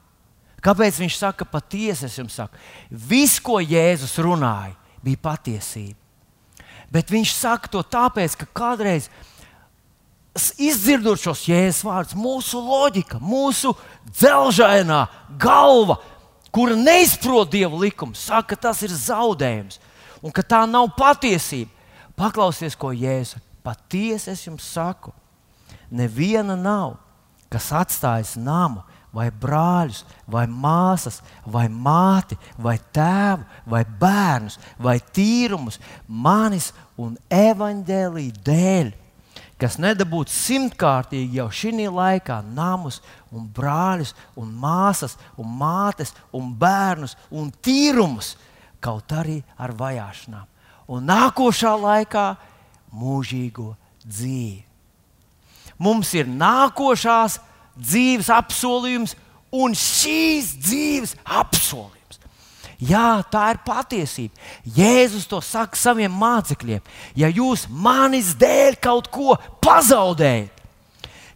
Kāpēc viņš saka, patiesi es jums saku? Viss, ko Jēzus runāja, bija patiesība. Bet viņš saka to tāpēc, ka kādreiz izdzirdot šos jēzus vārdus, mūsu loģika, mūsu dzelžainā galva, kura neizprot dievu likumu, saka, ka tas ir zaudējums un ka tā nav patiesība. Paklausieties, ko Jēzus patiesi es jums saku. Neviena nav kas atstājas namu, vai brāļus, vai māsas, vai māti, vai tēvu, vai bērnus, vai tīrumus, manis un evaņģēlīja dēļ, kas nedabūtu simtkārtīgi jau šī laikā namus, un brāļus, un māsas, un mātes, un bērnus, un tīrumus, kaut arī ar vajāšanām. Un nākošā laikā mūžīgo dzīvi. Mums ir nākošās dzīves apsolījums un šīs dzīves apsolījums. Jā, tā ir patiesība. Jēzus to saka saviem mācekļiem. Ja jūs manis dēļ kaut ko pazaudējat,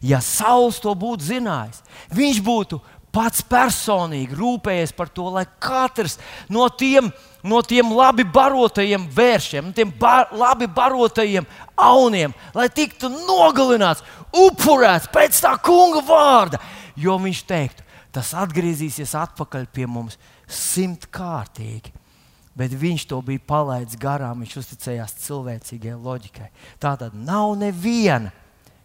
ja Sauls to būtu zinājis, viņš būtu pats personīgi rūpējies par to, lai katrs no tiem, no tiem labi barotajiem vēršiem, no tiem bar, labi barotajiem auniem, lai tiktu nogalināts, upurēts pēc tā kunga vārda. Jo viņš teiktu, tas atgriezīsies atpakaļ pie mums simtkārtīgi. Bet viņš to bija palaidis garām, viņš uzticējās cilvēcīgajai loģikai. Tā tad nav neviena,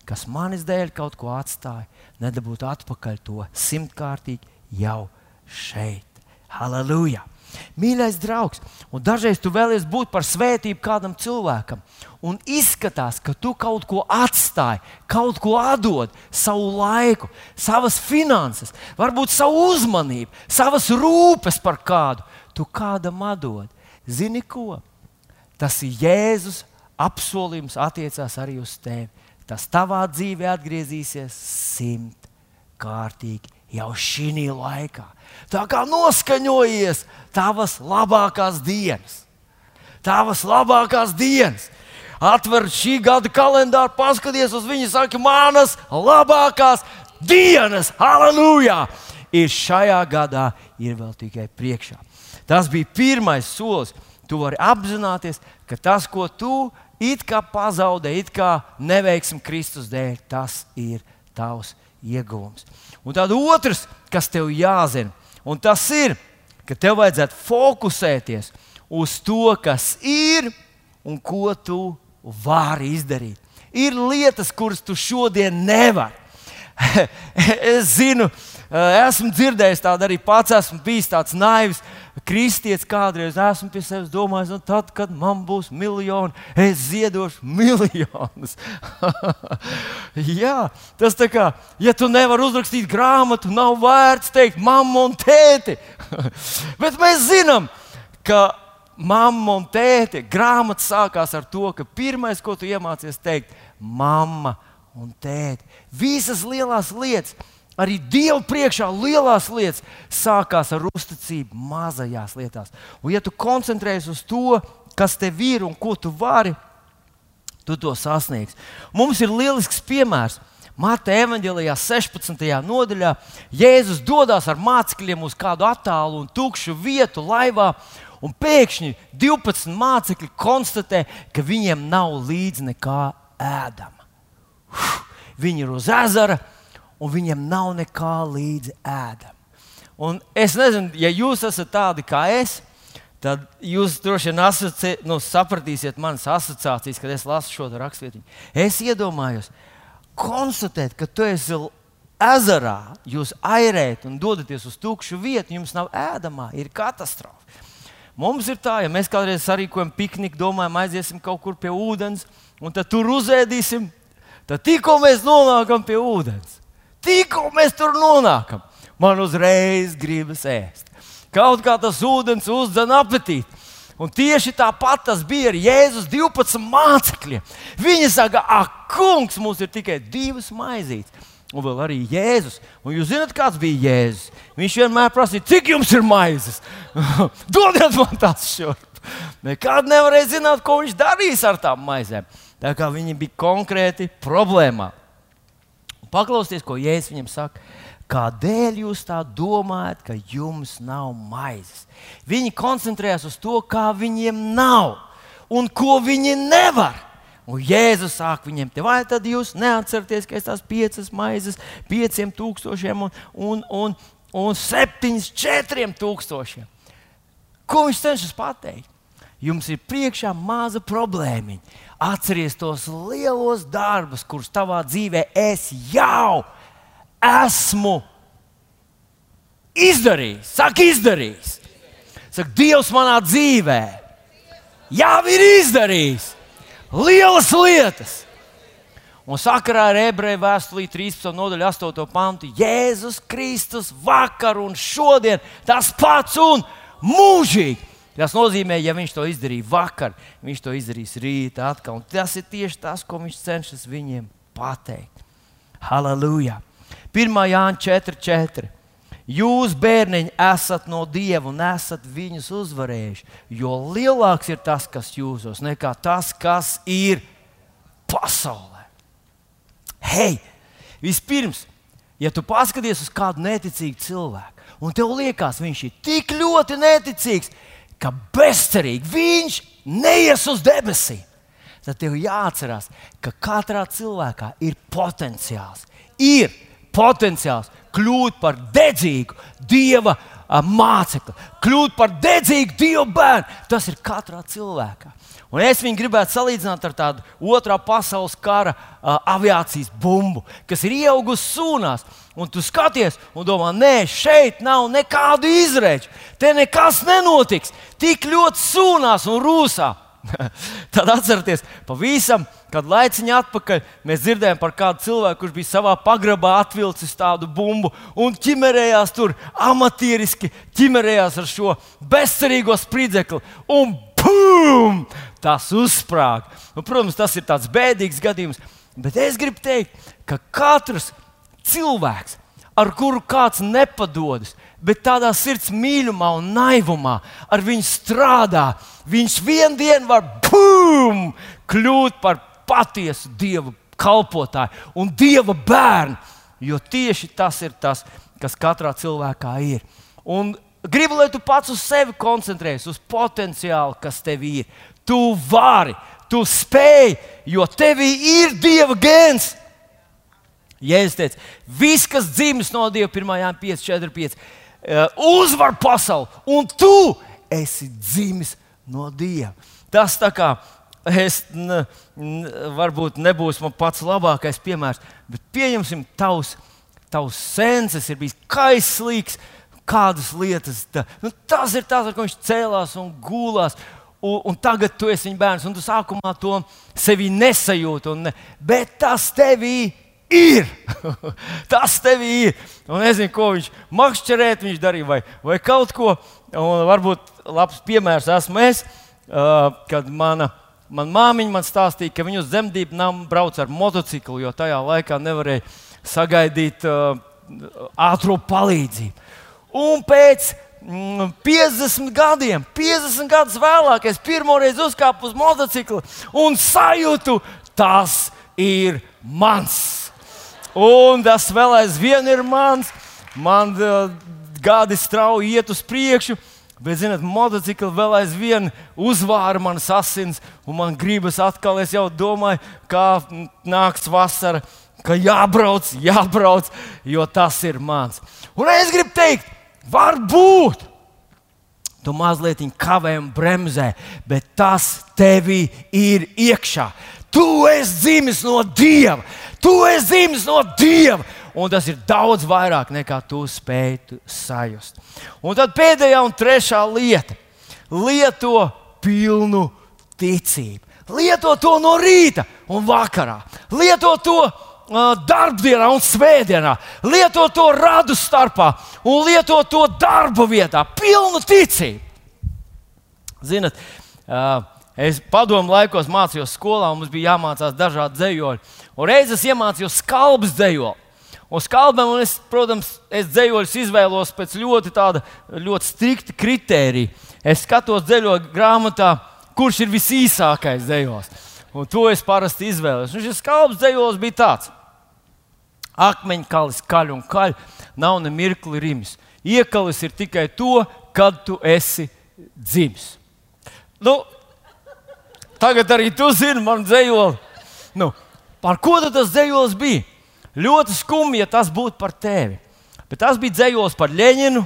kas manis dēļ kaut ko atstāja, nedabūtu atpakaļ to simtkārtīgi jau šeit. Halleluja! Mīļais draugs, un dažreiz tu vēlies būt par svētību kādam cilvēkam, un izskatās, ka tu kaut ko atstāji, kaut ko atdod, savu laiku, savas finanses, varbūt savu uzmanību, savas rūpes par kādu. Tu kādam atdod. Zini ko? Tas ir Jēzus apsolījums, attiecās arī uz tevi. Tas tavā dzīvē atgriezīsies simtkārtīgi jau šī laikā. Tā kā noskaņojies tavas labākās dienas. Tavas labākās dienas. Atver šī gada kalendāru, paskaties uz viņu, saka, manas labākās dienas, halleluja! Ir šajā gadā, ir vēl tikai priekšā. Tas bija pirmais solis. Tu vari apzināties, ka tas, ko tu it kā pazaudē, it kā neveiksim Kristus dēļ, tas ir tavs iegūms. Un tad otrs, kas tev jāzina, un tas ir, ka tev vajadzētu fokusēties uz to, kas ir un ko tu vari izdarīt. Ir lietas, kuras tu šodien nevari. es zinu, esmu dzirdējis tādu arī pats, esmu bijis tāds naivs kristietis kādreiz esmu pie sevis domājis, un tad, kad man būs miljoni, es ziedošu miljonus. Jā, tas tā kā, ja tu nevari uzrakstīt grāmatu, nav vērts teikt mammu un tēti. Bet mēs zinām, ka mamma un tēti grāmata sākās ar to, ka pirmais, ko tu iemācies teikt, mamma un tēti. Visas lielās lietas Arī Dieva priekšā lielās lietas sākās ar uzticību mazajās lietās. Un, ja tu koncentrējies uz to, kas tev ir un ko tu vari, tu to sasniegsi. Mums ir lielisks piemērs. Marta evanģēlijā 16. nodaļā Jēzus dodas ar mācekļiem uz kādu attālu un tukšu vietu laivā, un pēkšņi 12 mācekļi konstatē, ka viņiem nav līdzi nekā ēdama. Viņi ir uz ezera, un viņiem nav nekā līdzi ēdam. Un es nezinu, ja jūs esat tādi kā es, tad jūs droši vien asociē, nu, sapratīsiet manas asociācijas, kad es lasu šo raksturvietiņu. Es iedomājos, konstatēt, ka tu esi ezerā, jūs airējat un dodaties uz tukšu vietu, jums nav ēdamā, ir katastrofa. Mums ir tā, ja mēs kādreiz sarīkojam pikniku, domājam, aiziesim kaut kur pie ūdens, un tad tur uzēdīsim, tad tikko mēs nonākam pie ūdens Tikko mēs tur nonākam, man uzreiz gribas ēst. Kaut kā tas ūdens uzdzen apetīti. Un tieši tāpat tas bija ar Jēzus 12 mācekļiem. Viņi saka, ak, kungs, mums ir tikai divas maizītes. Un vēl arī Jēzus. Un jūs zināt, kāds bija Jēzus? Viņš vienmēr prasīja, cik jums ir maizes? Dodiet man tās šurp. Nekad nevarēja zināt, ko viņš darīs ar tām maizēm. Tā kā viņi bija konkrēti problēmā. Paklausieties, ko Jēzus viņam saka. Kādēļ jūs tā domājat, ka jums nav maizes? Viņi koncentrējas uz to, kā viņiem nav un ko viņi nevar. Un Jēzus sāk viņiem te, vai tad jūs neatceraties, ka es tās piecas maizes, pieciem tūkstošiem un, un, un, un septiņas, četriem tūkstošiem? Ko viņš cenšas pateikt? Jums ir priekšā maza problēmiņa Atceries tos lielos darbus, kurus tavā dzīvē es jau esmu izdarījis. Saka, izdarījis. Saka, Dievs manā dzīvē jau ir izdarījis lielas lietas. Un sakarā ar ebreju vēstulī 13. nodaļu 8. pantu Jēzus Kristus vakar un šodien tas pats un mūžīgi. Tas nozīmē, ja viņš to izdarīja vakar, viņš to izdarīs rīt atkal. Un tas ir tieši tas, ko viņš cenšas viņiem pateikt. Halleluja! 1. Jāņa 4.4. Jūs, bērniņi, esat no Dieva un esat viņus uzvarējuši, jo lielāks ir tas, kas jūsos, nekā tas, kas ir pasaulē. Hei, vispirms, ja tu paskaties uz kādu neticīgu cilvēku, un tev liekas, viņš ir tik ļoti neticīgs, ka bezcerīgi viņš neies uz debesīm, tad tev jāatcerās, ka katrā cilvēkā ir potenciāls. Ir potenciāls kļūt par dedzīgu Dieva mācekli, kļūt par dedzīgu Dieva bērnu. Tas ir katrā cilvēkā. Un es viņu gribētu salīdzināt ar tādu otrā pasaules kara uh, aviācijas bumbu, kas ir ieaugusi sūnās. Un tu skaties un domā, nē, šeit nav nekādu izrēķu. Te nekas nenotiks. Tik ļoti sūnās un rūsā. Tad atcerieties, pavisam Kad laiciņā atpakaļ mēs dzirdējām par kādu cilvēku, kurš bija savā pagrabā atvilcis tādu bumbu un ķimerējās tur amatieriski, ķimerējās ar šo bezcerīgo spridzekli. Un pum! Tas uzsprāga. Nu, protams, tas ir tāds bēdīgs gadījums, bet es gribu teikt, ka katrs cilvēks, ar kuru kāds nepadodas, bet tādā sirds mīlumā un naivumā ar viņu strādā, viņš vienā dienā var boom, kļūt par patiesu Dieva kalpotāju un Dieva bērnu. Jo tieši tas ir tas, kas katrā cilvēkā ir. Un gribu, lai tu pats uz sevi koncentrējies, uz potenciālu, kas tev ir. Tu vari, tu spēj, jo tevī ir Dieva gēns. Jēzus teica, viss, kas dzimis no Dieva, 1. Jānis 5, 4, 5, uzvar pasauli, un tu esi dzimis no Dieva. Tas tā kā es n, n, varbūt nebūs pats labākais piemērs, bet pieņemsim, tavs, tavs senses ir bijis kaislīgs, kādas lietas. Tā, nu, tas ir tas, ar ko viņš cēlās un gulās. Un, un tagad tu esi viņa bērns, un tu sākumā to sevi nesajūti. Ne, bet tas tevī ir. tas tevī ir. Un nezinu, ko viņš makšķerēt, viņš darīja vai, vai kaut ko. Un varbūt labs piemērs esmu es, uh, kad mana Man māmiņa man stāstīja, ka viņa uz dzemdību namu brauc ar motociklu, jo tajā laikā nevarēja sagaidīt uh, ātrā palīdzību. Un pēc mm, 50 gadiem, 50 gadus vēlāk, es pirmoreiz uzkāpu uz motocikla un sajūtu, tas ir mans. Un tas vēl aizvien ir mans. Man uh, gadi strauji iet uz priekšu. Bet, zinot, motocikli vēl aizvien uzvāra manas asins, un man gribas atkal, es jau domāju, kā nāks vasara, ka jābrauc, jābrauc, jo tas ir mans. Un es gribu teikt, varbūt tu mazliet kavē un bremzē, bet tas tevī ir iekšā. Tu esi dzimis no Dieva, tu esi dzimis no Dieva un tas ir daudz vairāk nekā tu spēj sajust. Un tad pēdējā un trešā lieta - lieto pilnu ticību. Lieto to no rīta un vakarā. Lieto to uh, darbdienā un svētdienā. Lieto to radu starpā un lieto to darba vietā. Pilnu ticību. Zinat, uh, es padomu laikos mācījos skolā, un mums bija jāmācās dažādi dzējoļi. Un reizes iemācījos skalbas dzējoli. Un skaldam, un es, protams, es dzējoļus izvēlos pēc ļoti, tāda, ļoti strikta kritērija. Es skatos dzējoļu grāmatā, kurš ir visīsākais dzējos. Un to es parasti izvēlos. Un šis skaldus dzējos bija tāds. Akmeņkalis, kaļ un kaļ, nav ne mirkli rims. Iekalis ir tikai to, kad tu esi dzimis. Nu, tagad arī tu zini, man dzējoli. Nu, par ko tas dzējols bija? Ļoti skumji, ja tas būtu par tevi. Bet tas bija dzējos par Leņinu.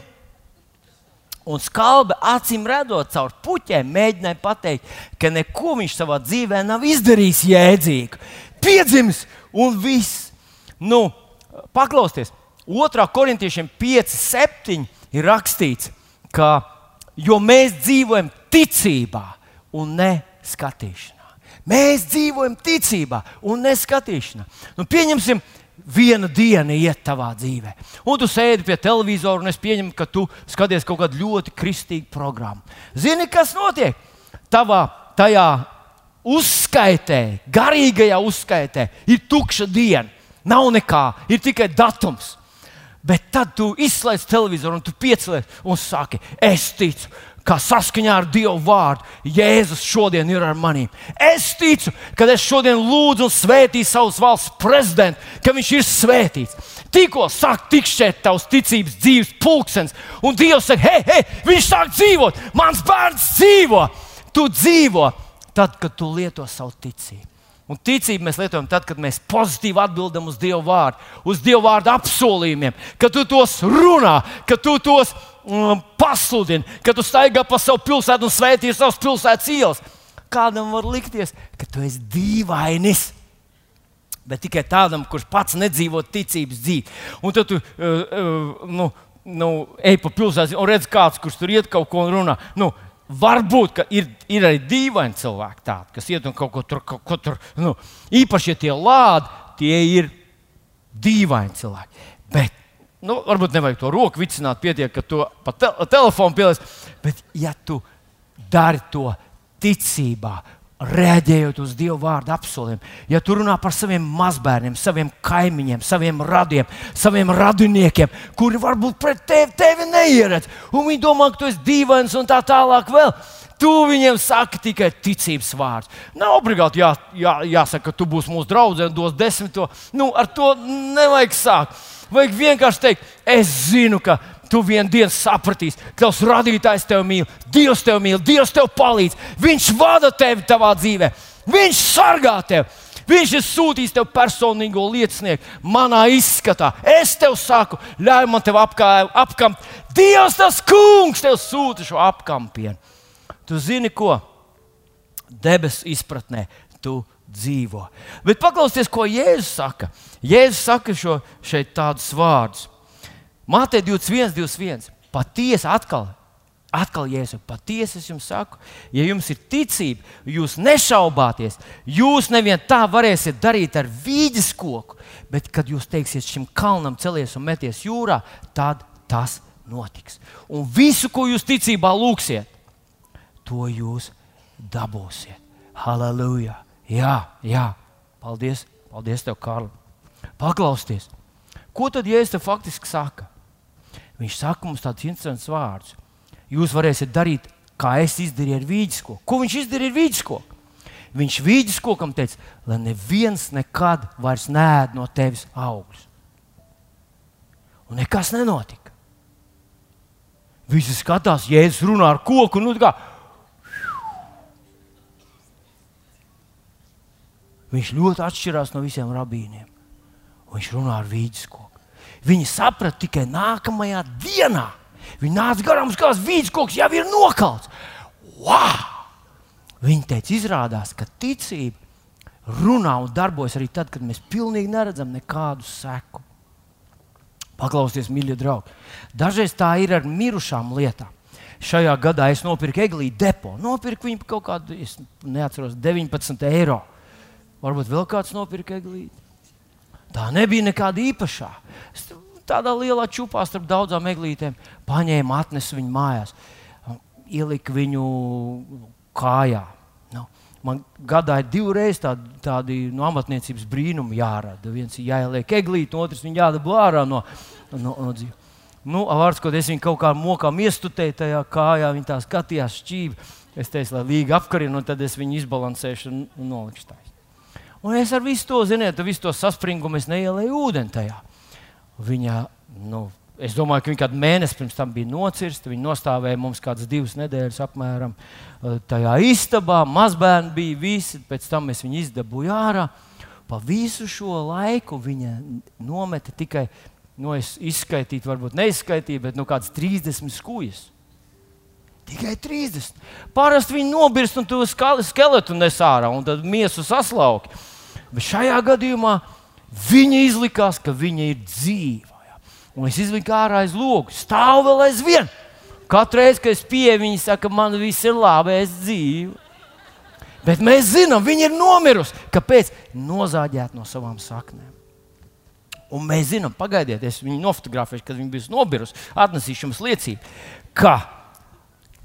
Un skalbe acīm redzot, caur puķiem mēģināja pateikt, ka neko viņš savā dzīvē nav izdarījis jēdzīgu. Piedzimis un viss. Nu, paklausieties, 2. korintiešiem 5, 7 ir rakstīts, ka jo mēs dzīvojam ticībā un ne skatīšanā. Mēs dzīvojam ticībā un neskatīšanā. Nu, pieņemsim, viena diena iet tavā dzīvē. Un tu sēdi pie televizora, un es pieņemu, ka tu skaties kaut kādu ļoti kristīgu programmu. Zini, kas notiek? Tavā tajā uzskaitē, garīgajā uzskaitē, ir tukša diena. Nav nekā, ir tikai datums. Bet tad tu izslēdz televizoru un tu piecelies un saki, es ticu, kā saskaņā ar Dievu vārdu, Jēzus šodien ir ar maniem. Es ticu, ka es šodien lūdzu un svētīju savus valsts prezidentu, ka viņš ir svētīts. Tikko sāk tikšķēt tavs ticības dzīves pulkstenis, un Dievs saka, hei, hei, viņš sāk dzīvot, mans bērns dzīvo. Tu dzīvo tad, kad tu lieto savu ticību. Un ticību mēs lietojam tad, kad mēs pozitīvi atbildam uz Dieva vārdu, uz Dieva vārdu apsolījumiem, kad tu tos runā, kad tu tos pasludini, kad tu staigā pa savu pilsētu un svētī savas pilsētas ielas. Kādam var likties, ka tu esi dīvainis. Bet tikai tādam, kurš pats nedzīvo ticības dzīvi. Un tad tu uh, uh, nu, nu, ej pa pilsētu un redz, kāds, kurš tur iet kaut ko un runā. Nu, Varbūt, ka ir, ir arī dīvaini cilvēki tādi, kas iet un kaut ko tur, kaut ko tur nu, īpaši, ja tie lādi, tie ir dīvaini cilvēki. Bet Nu, varbūt nevajag to roku vicināt, pietiek, ka to pa te telefonu pielies. Bet, ja tu dari to ticībā, Rēģējot uz Dieva vārdu apsoliem, ja tu runā par saviem mazbērniem, saviem kaimiņiem, saviem radiem, saviem radiniekiem, kuri varbūt pret tevi, tevi neieredz, un viņi domā, ka tu esi dīvains un tā tālāk, vēl. Tu viņiem saki tikai ticības vārds. Nav obligāti jā, jā, jāsaka, ka tu būsi mūsu draugs un dos desmito. Nu, ar to nevajag sākt. Vajag vienkārši teikt, es zinu, ka tu vienā dienā sapratīsi, ka tavs radītājs tevi mīl, Dievs tevi mīl, Dievs tev palīdz. Viņš vada tevi savā dzīvē, Viņš sargā tevi. Viņš ir sūtījis tev personīgo liecinieku, manā izskatā. Es tev saku, ļauj man te apkampt. Dievs, tas kungs, tev sūta šo apkampienu. Tu zini, ko? Debesu izpratnē tu dzīvo. Bet paklausieties, ko Jēzus saka. Jēzus saka šo, šeit tādus vārdus. Mātei 21, 21. Patiesi atkal, atkal Jēzus, patiesi es jums saku, ja jums ir ticība, jūs nešaubāties, jūs nevien tā varēsiet darīt ar vīģes koku, bet kad jūs teiksiet šim kalnam celies un meties jūrā, tad tas notiks. Un visu, ko jūs ticībā lūgsiet, to jūs dabūsiet. Halleluja! Jā, jā, paldies, paldies tev, Kārli. Paklausieties, ko tad Jēzus faktiski saka? Viņš saka mums tādus interesantus vārdus. Jūs varēsiet darīt, kā es izdarīju ar vīģisko. Ko viņš izdarīja ar vīģisko? Viņš vīģiskokam teica, lai neviens nekad vairs nēd no tevis augļus. Un nekas nenotika. Visi skatās, Jēzus runā ar koku. Nu, kā, Viņš ļoti atšķirās no visiem rabīniem. Viņš runā ar vīģisko. Viņi saprata tikai nākamajā dienā. Viņi nāca garām uz kādas vīdes koks, jau ir nokalts. Wow! Viņi teica, izrādās, ka ticība runā un darbojas arī tad, kad mēs pilnīgi neredzam nekādu seku. Paklausieties, mīļie draugi. Dažreiz tā ir ar mirušām lietām. Šajā gadā es nopirku eglīti depo. Nopirku viņu par kaut kādu, es neatceros, 19 eiro. Varbūt vēl kāds nopirka eglīti. Tā nebija nekāda īpašā. Es tādā lielā čūpā starp daudzām eglītēm paņēmu, atnesu viņu mājās, ieliku viņu kājā. Nu, man gadā ir divreiz tādi, tādi no amatniecības brīnumi jārada. Viens ir jāieliek eglīte, otrs viņa jādabū ārā no, no, no dzīves. Nu, vārds, ko es viņu kaut kā mokām iestutēju tajā kājā, viņa tā skatījās šķīvi. Es teicu, lai līga apkarina, un tad es viņu izbalansēšu un nolikšu tā. Un es ar visu to, ziniet, visu to saspringumu neielēju ūdeni tajā. Viņa, nu, es domāju, ka viņa kādu mēnesi pirms tam bija nocirsta. Viņa nostāvēja mums kādas divas nedēļas apmēram eh, tajā istabā. Mazbērni bija visi, pēc tam es viņu izdabūju ārā. Pa visu šo laiku viņa nometa tikai, nu, es izskaitīju, varbūt neizskaitīju, bet nu, kādas 30 skūjas. Tikai 30. Parasti viņi nobirst un to skeletu nes ārā un tad miesu saslauki. Bet šajā gadījumā viņa izlikās, ka viņa ir dzīva. Ja? Un es izliku ārā aiz logu, stāv vēl aizvien. Katru reizi, kad es pieeju, viņa saka, man viss ir labi, es dzīvoju. Bet mēs zinām, viņa ir nomirusi. Kāpēc? Nozāģēta no savām saknēm. Un mēs zinām, pagaidiet, es viņu nofotografēšu, kad viņa bija nobijusi. Atnesīšu jums liecību, ka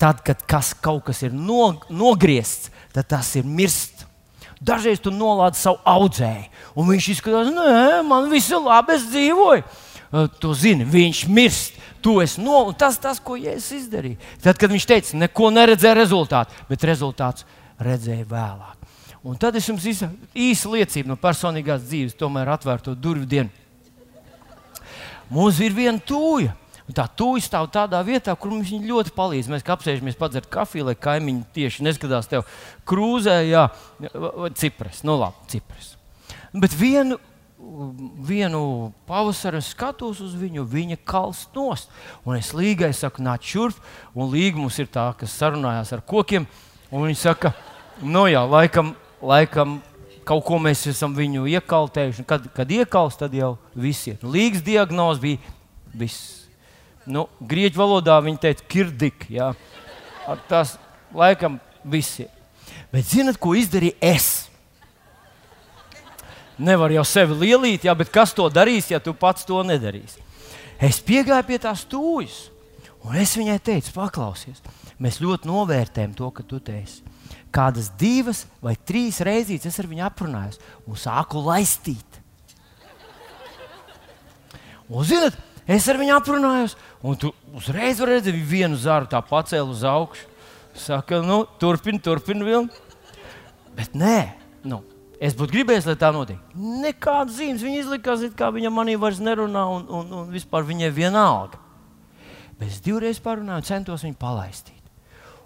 tad, kad kas, kaut kas ir no, nogriezts, tad tas ir mirst. Dažreiz tu nolādēji savu audzēju, un viņš izskatās, nē, man viss ir labi, es dzīvoju. Tu zini, viņš mirst. Tu esi no, tas, tas, ko Jēzus izdarīja. Tad, kad viņš teica, neko neredzēja rezultātu, bet rezultāts redzēja vēlāk. Un tad es jums īsi liecību no personīgās dzīves, tomēr atvērto durvju dienu. Mums ir viena tūja. Un tā tūja stāv tādā vietā, kur mums ļoti palīdz. Mēs apsēžamies padzert kafiju, lai kaimiņi tieši neskatās tev krūzē, jā, vai cipras. Nu, labi, cipras. Bet vienu, vienu pavasaru skatos uz viņu, viņa kalst nost. Un es līgai saku, nāc šurp, un līga mums ir tā, kas sarunājās ar kokiem. Un viņi saka, nu jā, laikam, laikam kaut ko mēs esam viņu iekaltējuši. Kad, kad iekals, tad jau viss ir. Līgas diagnoze bija viss. Nu, grieķu valodā viņi teica, kirdik. Jā. Tas laikam viss ir. Bet zinat, ko izdarīju es? Nevar jau sevi lielīt, jā, bet kas to darīs, ja tu pats to nedarīsi? Es piegāju pie tās stūjas, un es viņai teicu, paklausies, mēs ļoti novērtējam to, ka tu te esi kādas divas vai trīs reizes es ar viņu aprunājos un sāku laistīt. Un, zinot, es ar viņu aprunājos, un tu uzreiz redzēji, viņa vienu zāru tā pacēla uz augšu. Saka, nu, turpini, turpini vilni. Bet nē, nu, es būtu gribējis, lai tā notiek. Nekādas zīmes viņa izlikās, kā viņa manī vairs nerunā, un, un, un vispār viņai vienalga. Bet es divreiz parunāju un centos viņu palaistīt.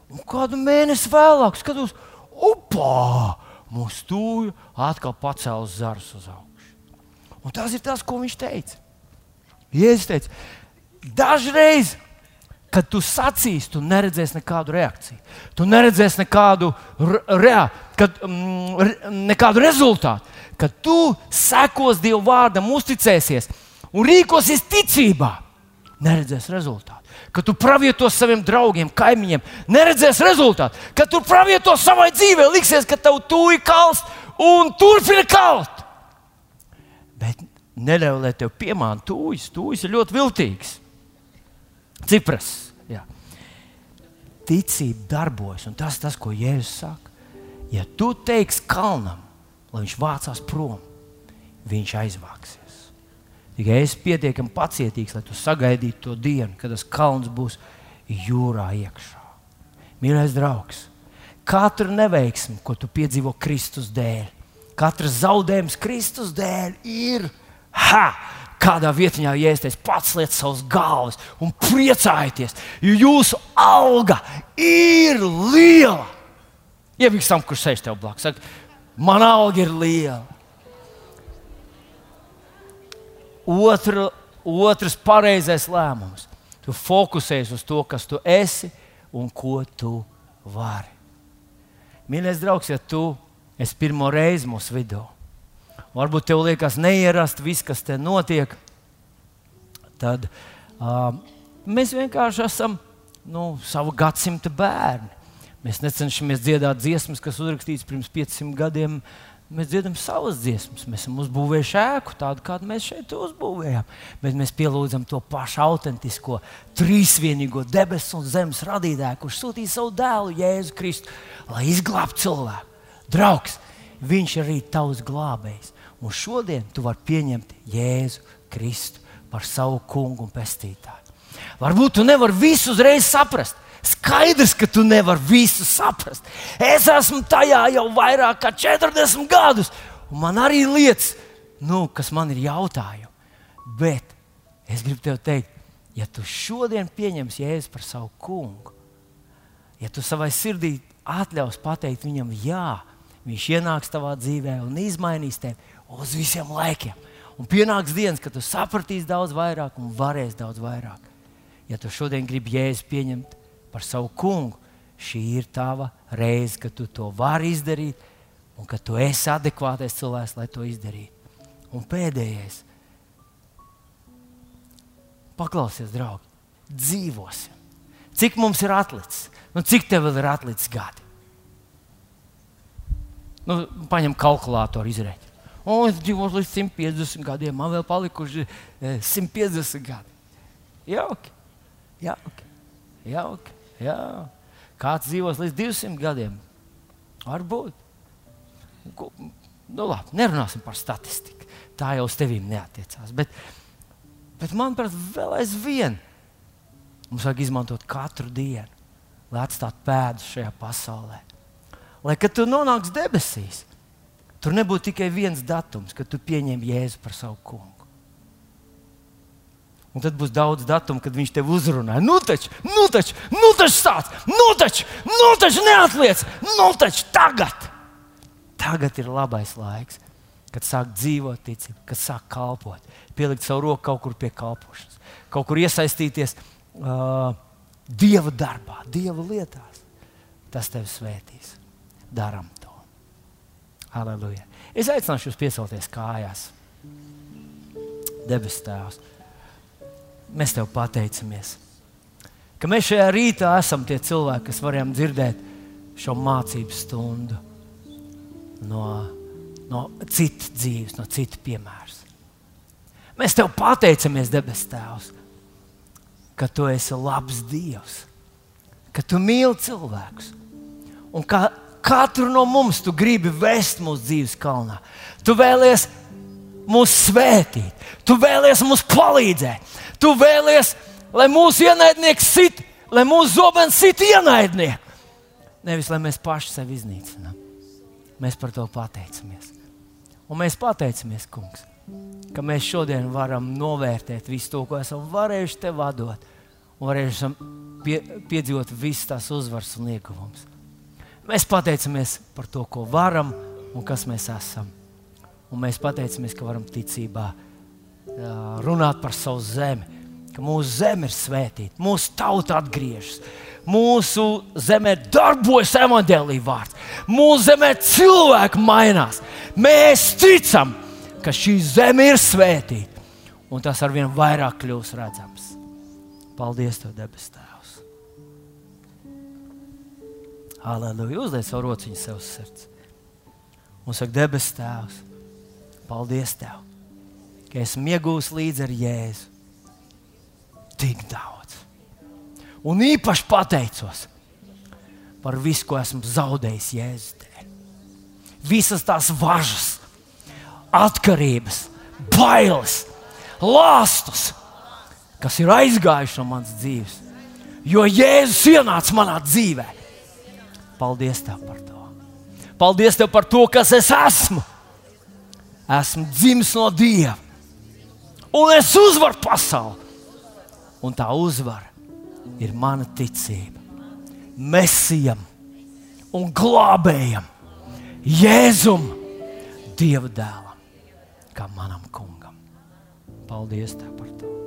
Un kādu mēnesi vēlāk skatos, upā, mūsu stūju atkal pacēlus zarus uz augšu. Un tas ir tas, ko viņš teica. Jēzus teica, dažreiz, kad tu sacīsi, tu neredzēsi nekādu reakciju. Tu neredzēsi nekādu, rea, kad, mm, nekādu rezultātu. Kad tu sekos Dieva vārdam, uzticēsies un rīkosies ticībā, neredzēsi rezultātu ka tu pravieto saviem draugiem, kaimiņiem, neredzēs rezultātu, ka tu pravieto savai dzīvē, liksies, ka tev tūlīt kalst un turpina kalt. Neļauj, lai tev piemāna tūjas. Tūjas ir ļoti viltīgas. Cipras. Jā. Ticība darbojas, un tas tas, ko Jēzus saka. Ja tu teiksi kalnam, lai viņš vācās prom, viņš aizvāksies. Tikai es pietiekami pacietīgs, lai tu sagaidītu to dienu, kad tas kalns būs jūrā iekšā. Mīļais draugs, katra neveiksme, ko tu piedzīvo Kristus dēļ, katrs zaudējums Kristus dēļ ir. Ha! Kādā vietā iesties, pats liet savus galvas un priecājieties, jo jūsu alga ir liela. Ieviks tam, kurš sēž tev blakus, saka, man alga ir liela. Otra, otrs pareizais lēmums. Tu fokusējies uz to, kas tu esi un ko tu vari. Mīļais draugs, ja tu esi pirmo reizi mūsu vidū, varbūt tev liekas neierasti viss, kas te notiek, tad uh, mēs vienkārši esam nu, savu gadsimta bērni. Mēs necenšamies dziedāt dziesmas, kas uzrakstītas pirms 500 gadiem. Mēs dziedam savas dziesmas, mēs esam uzbūvējuši ēku tādu, kādu mēs šeit uzbūvējām. Bet mēs pielūdzam to pašu autentisko, trīsvienīgo debesu un zemes radītāju, kurš sūtīja savu dēlu, Jēzu Kristu, lai izglābtu cilvēku. Draugs, viņš ir arī tavs glābējs. Un šodien tu vari pieņemt Jēzu Kristu par savu kungu un pestītāju. Varbūt tu nevari visu uzreiz saprast. Skaidrs, ka tu nevari visu saprast. Es esmu tajā jau vairāk kā 40 gadus, un man arī lietas, nu, kas man ir jautājumi. Bet es gribu tev teikt, ja tu šodien pieņemsi Jēzu par savu kungu, ja tu savai sirdī atļaus pateikt viņam, jā, viņš ienāks tavā dzīvē un izmainīs tevi uz visiem laikiem. Un pienāks dienas, kad tu sapratīsi daudz vairāk un varēsi daudz vairāk. Ja tu šodien gribi Jēzu pieņemt par savu kungu, šī ir tava reize, kad tu to vari izdarīt, un ka tu esi adekvātais cilvēks, lai to izdarītu. Un pēdējais, paklausies, draugi, dzīvosim. Cik mums ir atlicis? Nu, cik tev vēl ir atlicis gadi? Nu, paņem kalkulātoru, izrēķinu. O, es dzīvoju līdz 150 gadiem, man vēl palikuši 150 e, gadi. Jauki, jauki, jauki. Jā. Kāds dzīvos līdz 200 gadiem? Varbūt. Nu, labi, nerunāsim par statistiku. Tā jau uz tevīm neatiecās. Bet, bet manuprāt, vēl aizvien mums vajag izmantot katru dienu, lai atstātu pēdas šajā pasaulē. Lai, kad tu nonāksi debesīs, Tur nebūtu tikai viens datums, kad tu pieņem Jēzu par savu kungu. Un tad būs daudz datumu, kad viņš tev uzrunā. Nu, taču, nu, taču, nu, taču sāc, nu, taču, nu, taču neatliec, nu, taču tagad. Tagad ir labais laiks, kad sāk dzīvot ticību, kad sāk kalpot, pielikt savu roku kaut kur pie kalpošanas, kaut kur iesaistīties uh, Dieva darbā, Dieva lietās. Tas tevi svētīs. Darām Aleluja. Es aicināšu jūs piecelties kājās. Debes Tēvs, mēs Tev pateicamies, ka mēs šajā rītā esam tie cilvēki, kas varējām dzirdēt šo mācību stundu no, no citas dzīves, no citas piemēra. Mēs Tev pateicamies, Debes Tēvs, ka Tu esi labs Dievs, ka Tu mīli cilvēkus un ka Katru no mums tu gribi vest mūsu dzīves kalnā. Tu vēlies mūs svētīt, tu vēlies mums palīdzēt, tu vēlies, lai mūsu ienaidnieks sit, lai mūsu zobens sit ienaidnieku. Nevis lai mēs paši sevi iznīcinām. Mēs par to pateicamies. Un mēs pateicamies, Kungs, ka mēs šodien varam novērtēt visu to, ko esam varējuši te vadot, un varējuši pie, piedzīvot visas tās uzvaras un ieguvumus. Mēs pateicamies par to, ko varam un kas mēs esam. Un mēs pateicamies, ka varam ticībā runāt par savu zemi, ka mūsu zeme ir svētīta, mūsu tauta atgriežas. Mūsu zemē darbojas evanģēlīja vārds. Mūsu zemē cilvēki mainās. Mēs ticam, ka šī zeme ir svētīta, un tas arvien vairāk kļūs redzams. Paldies, Tev, debes Tēvs! Aleluja! Uzliek savu rociņu sev uz sirds. Un saka, debes Tēvs, paldies Tev, ka esmu iegūmis līdzi ar Jēzu. Tik daudz. Un īpaši pateicos par visu, ko esmu zaudējis Jēzus dēļ. Visas tās važas, atkarības, bailes, lāstus, kas ir aizgājuši no manas dzīves. Jo Jēzus ienāca manā dzīvēm Paldies Tev par to. Paldies Tev par to, kas es esmu. Esmu dzimis no Dieva. Un es uzvaru pasauli. Un tā uzvara ir mana ticība. Mēsijam un glābējam, Jēzum, Dieva dēlam, kā manam kungam. Paldies Tev par to!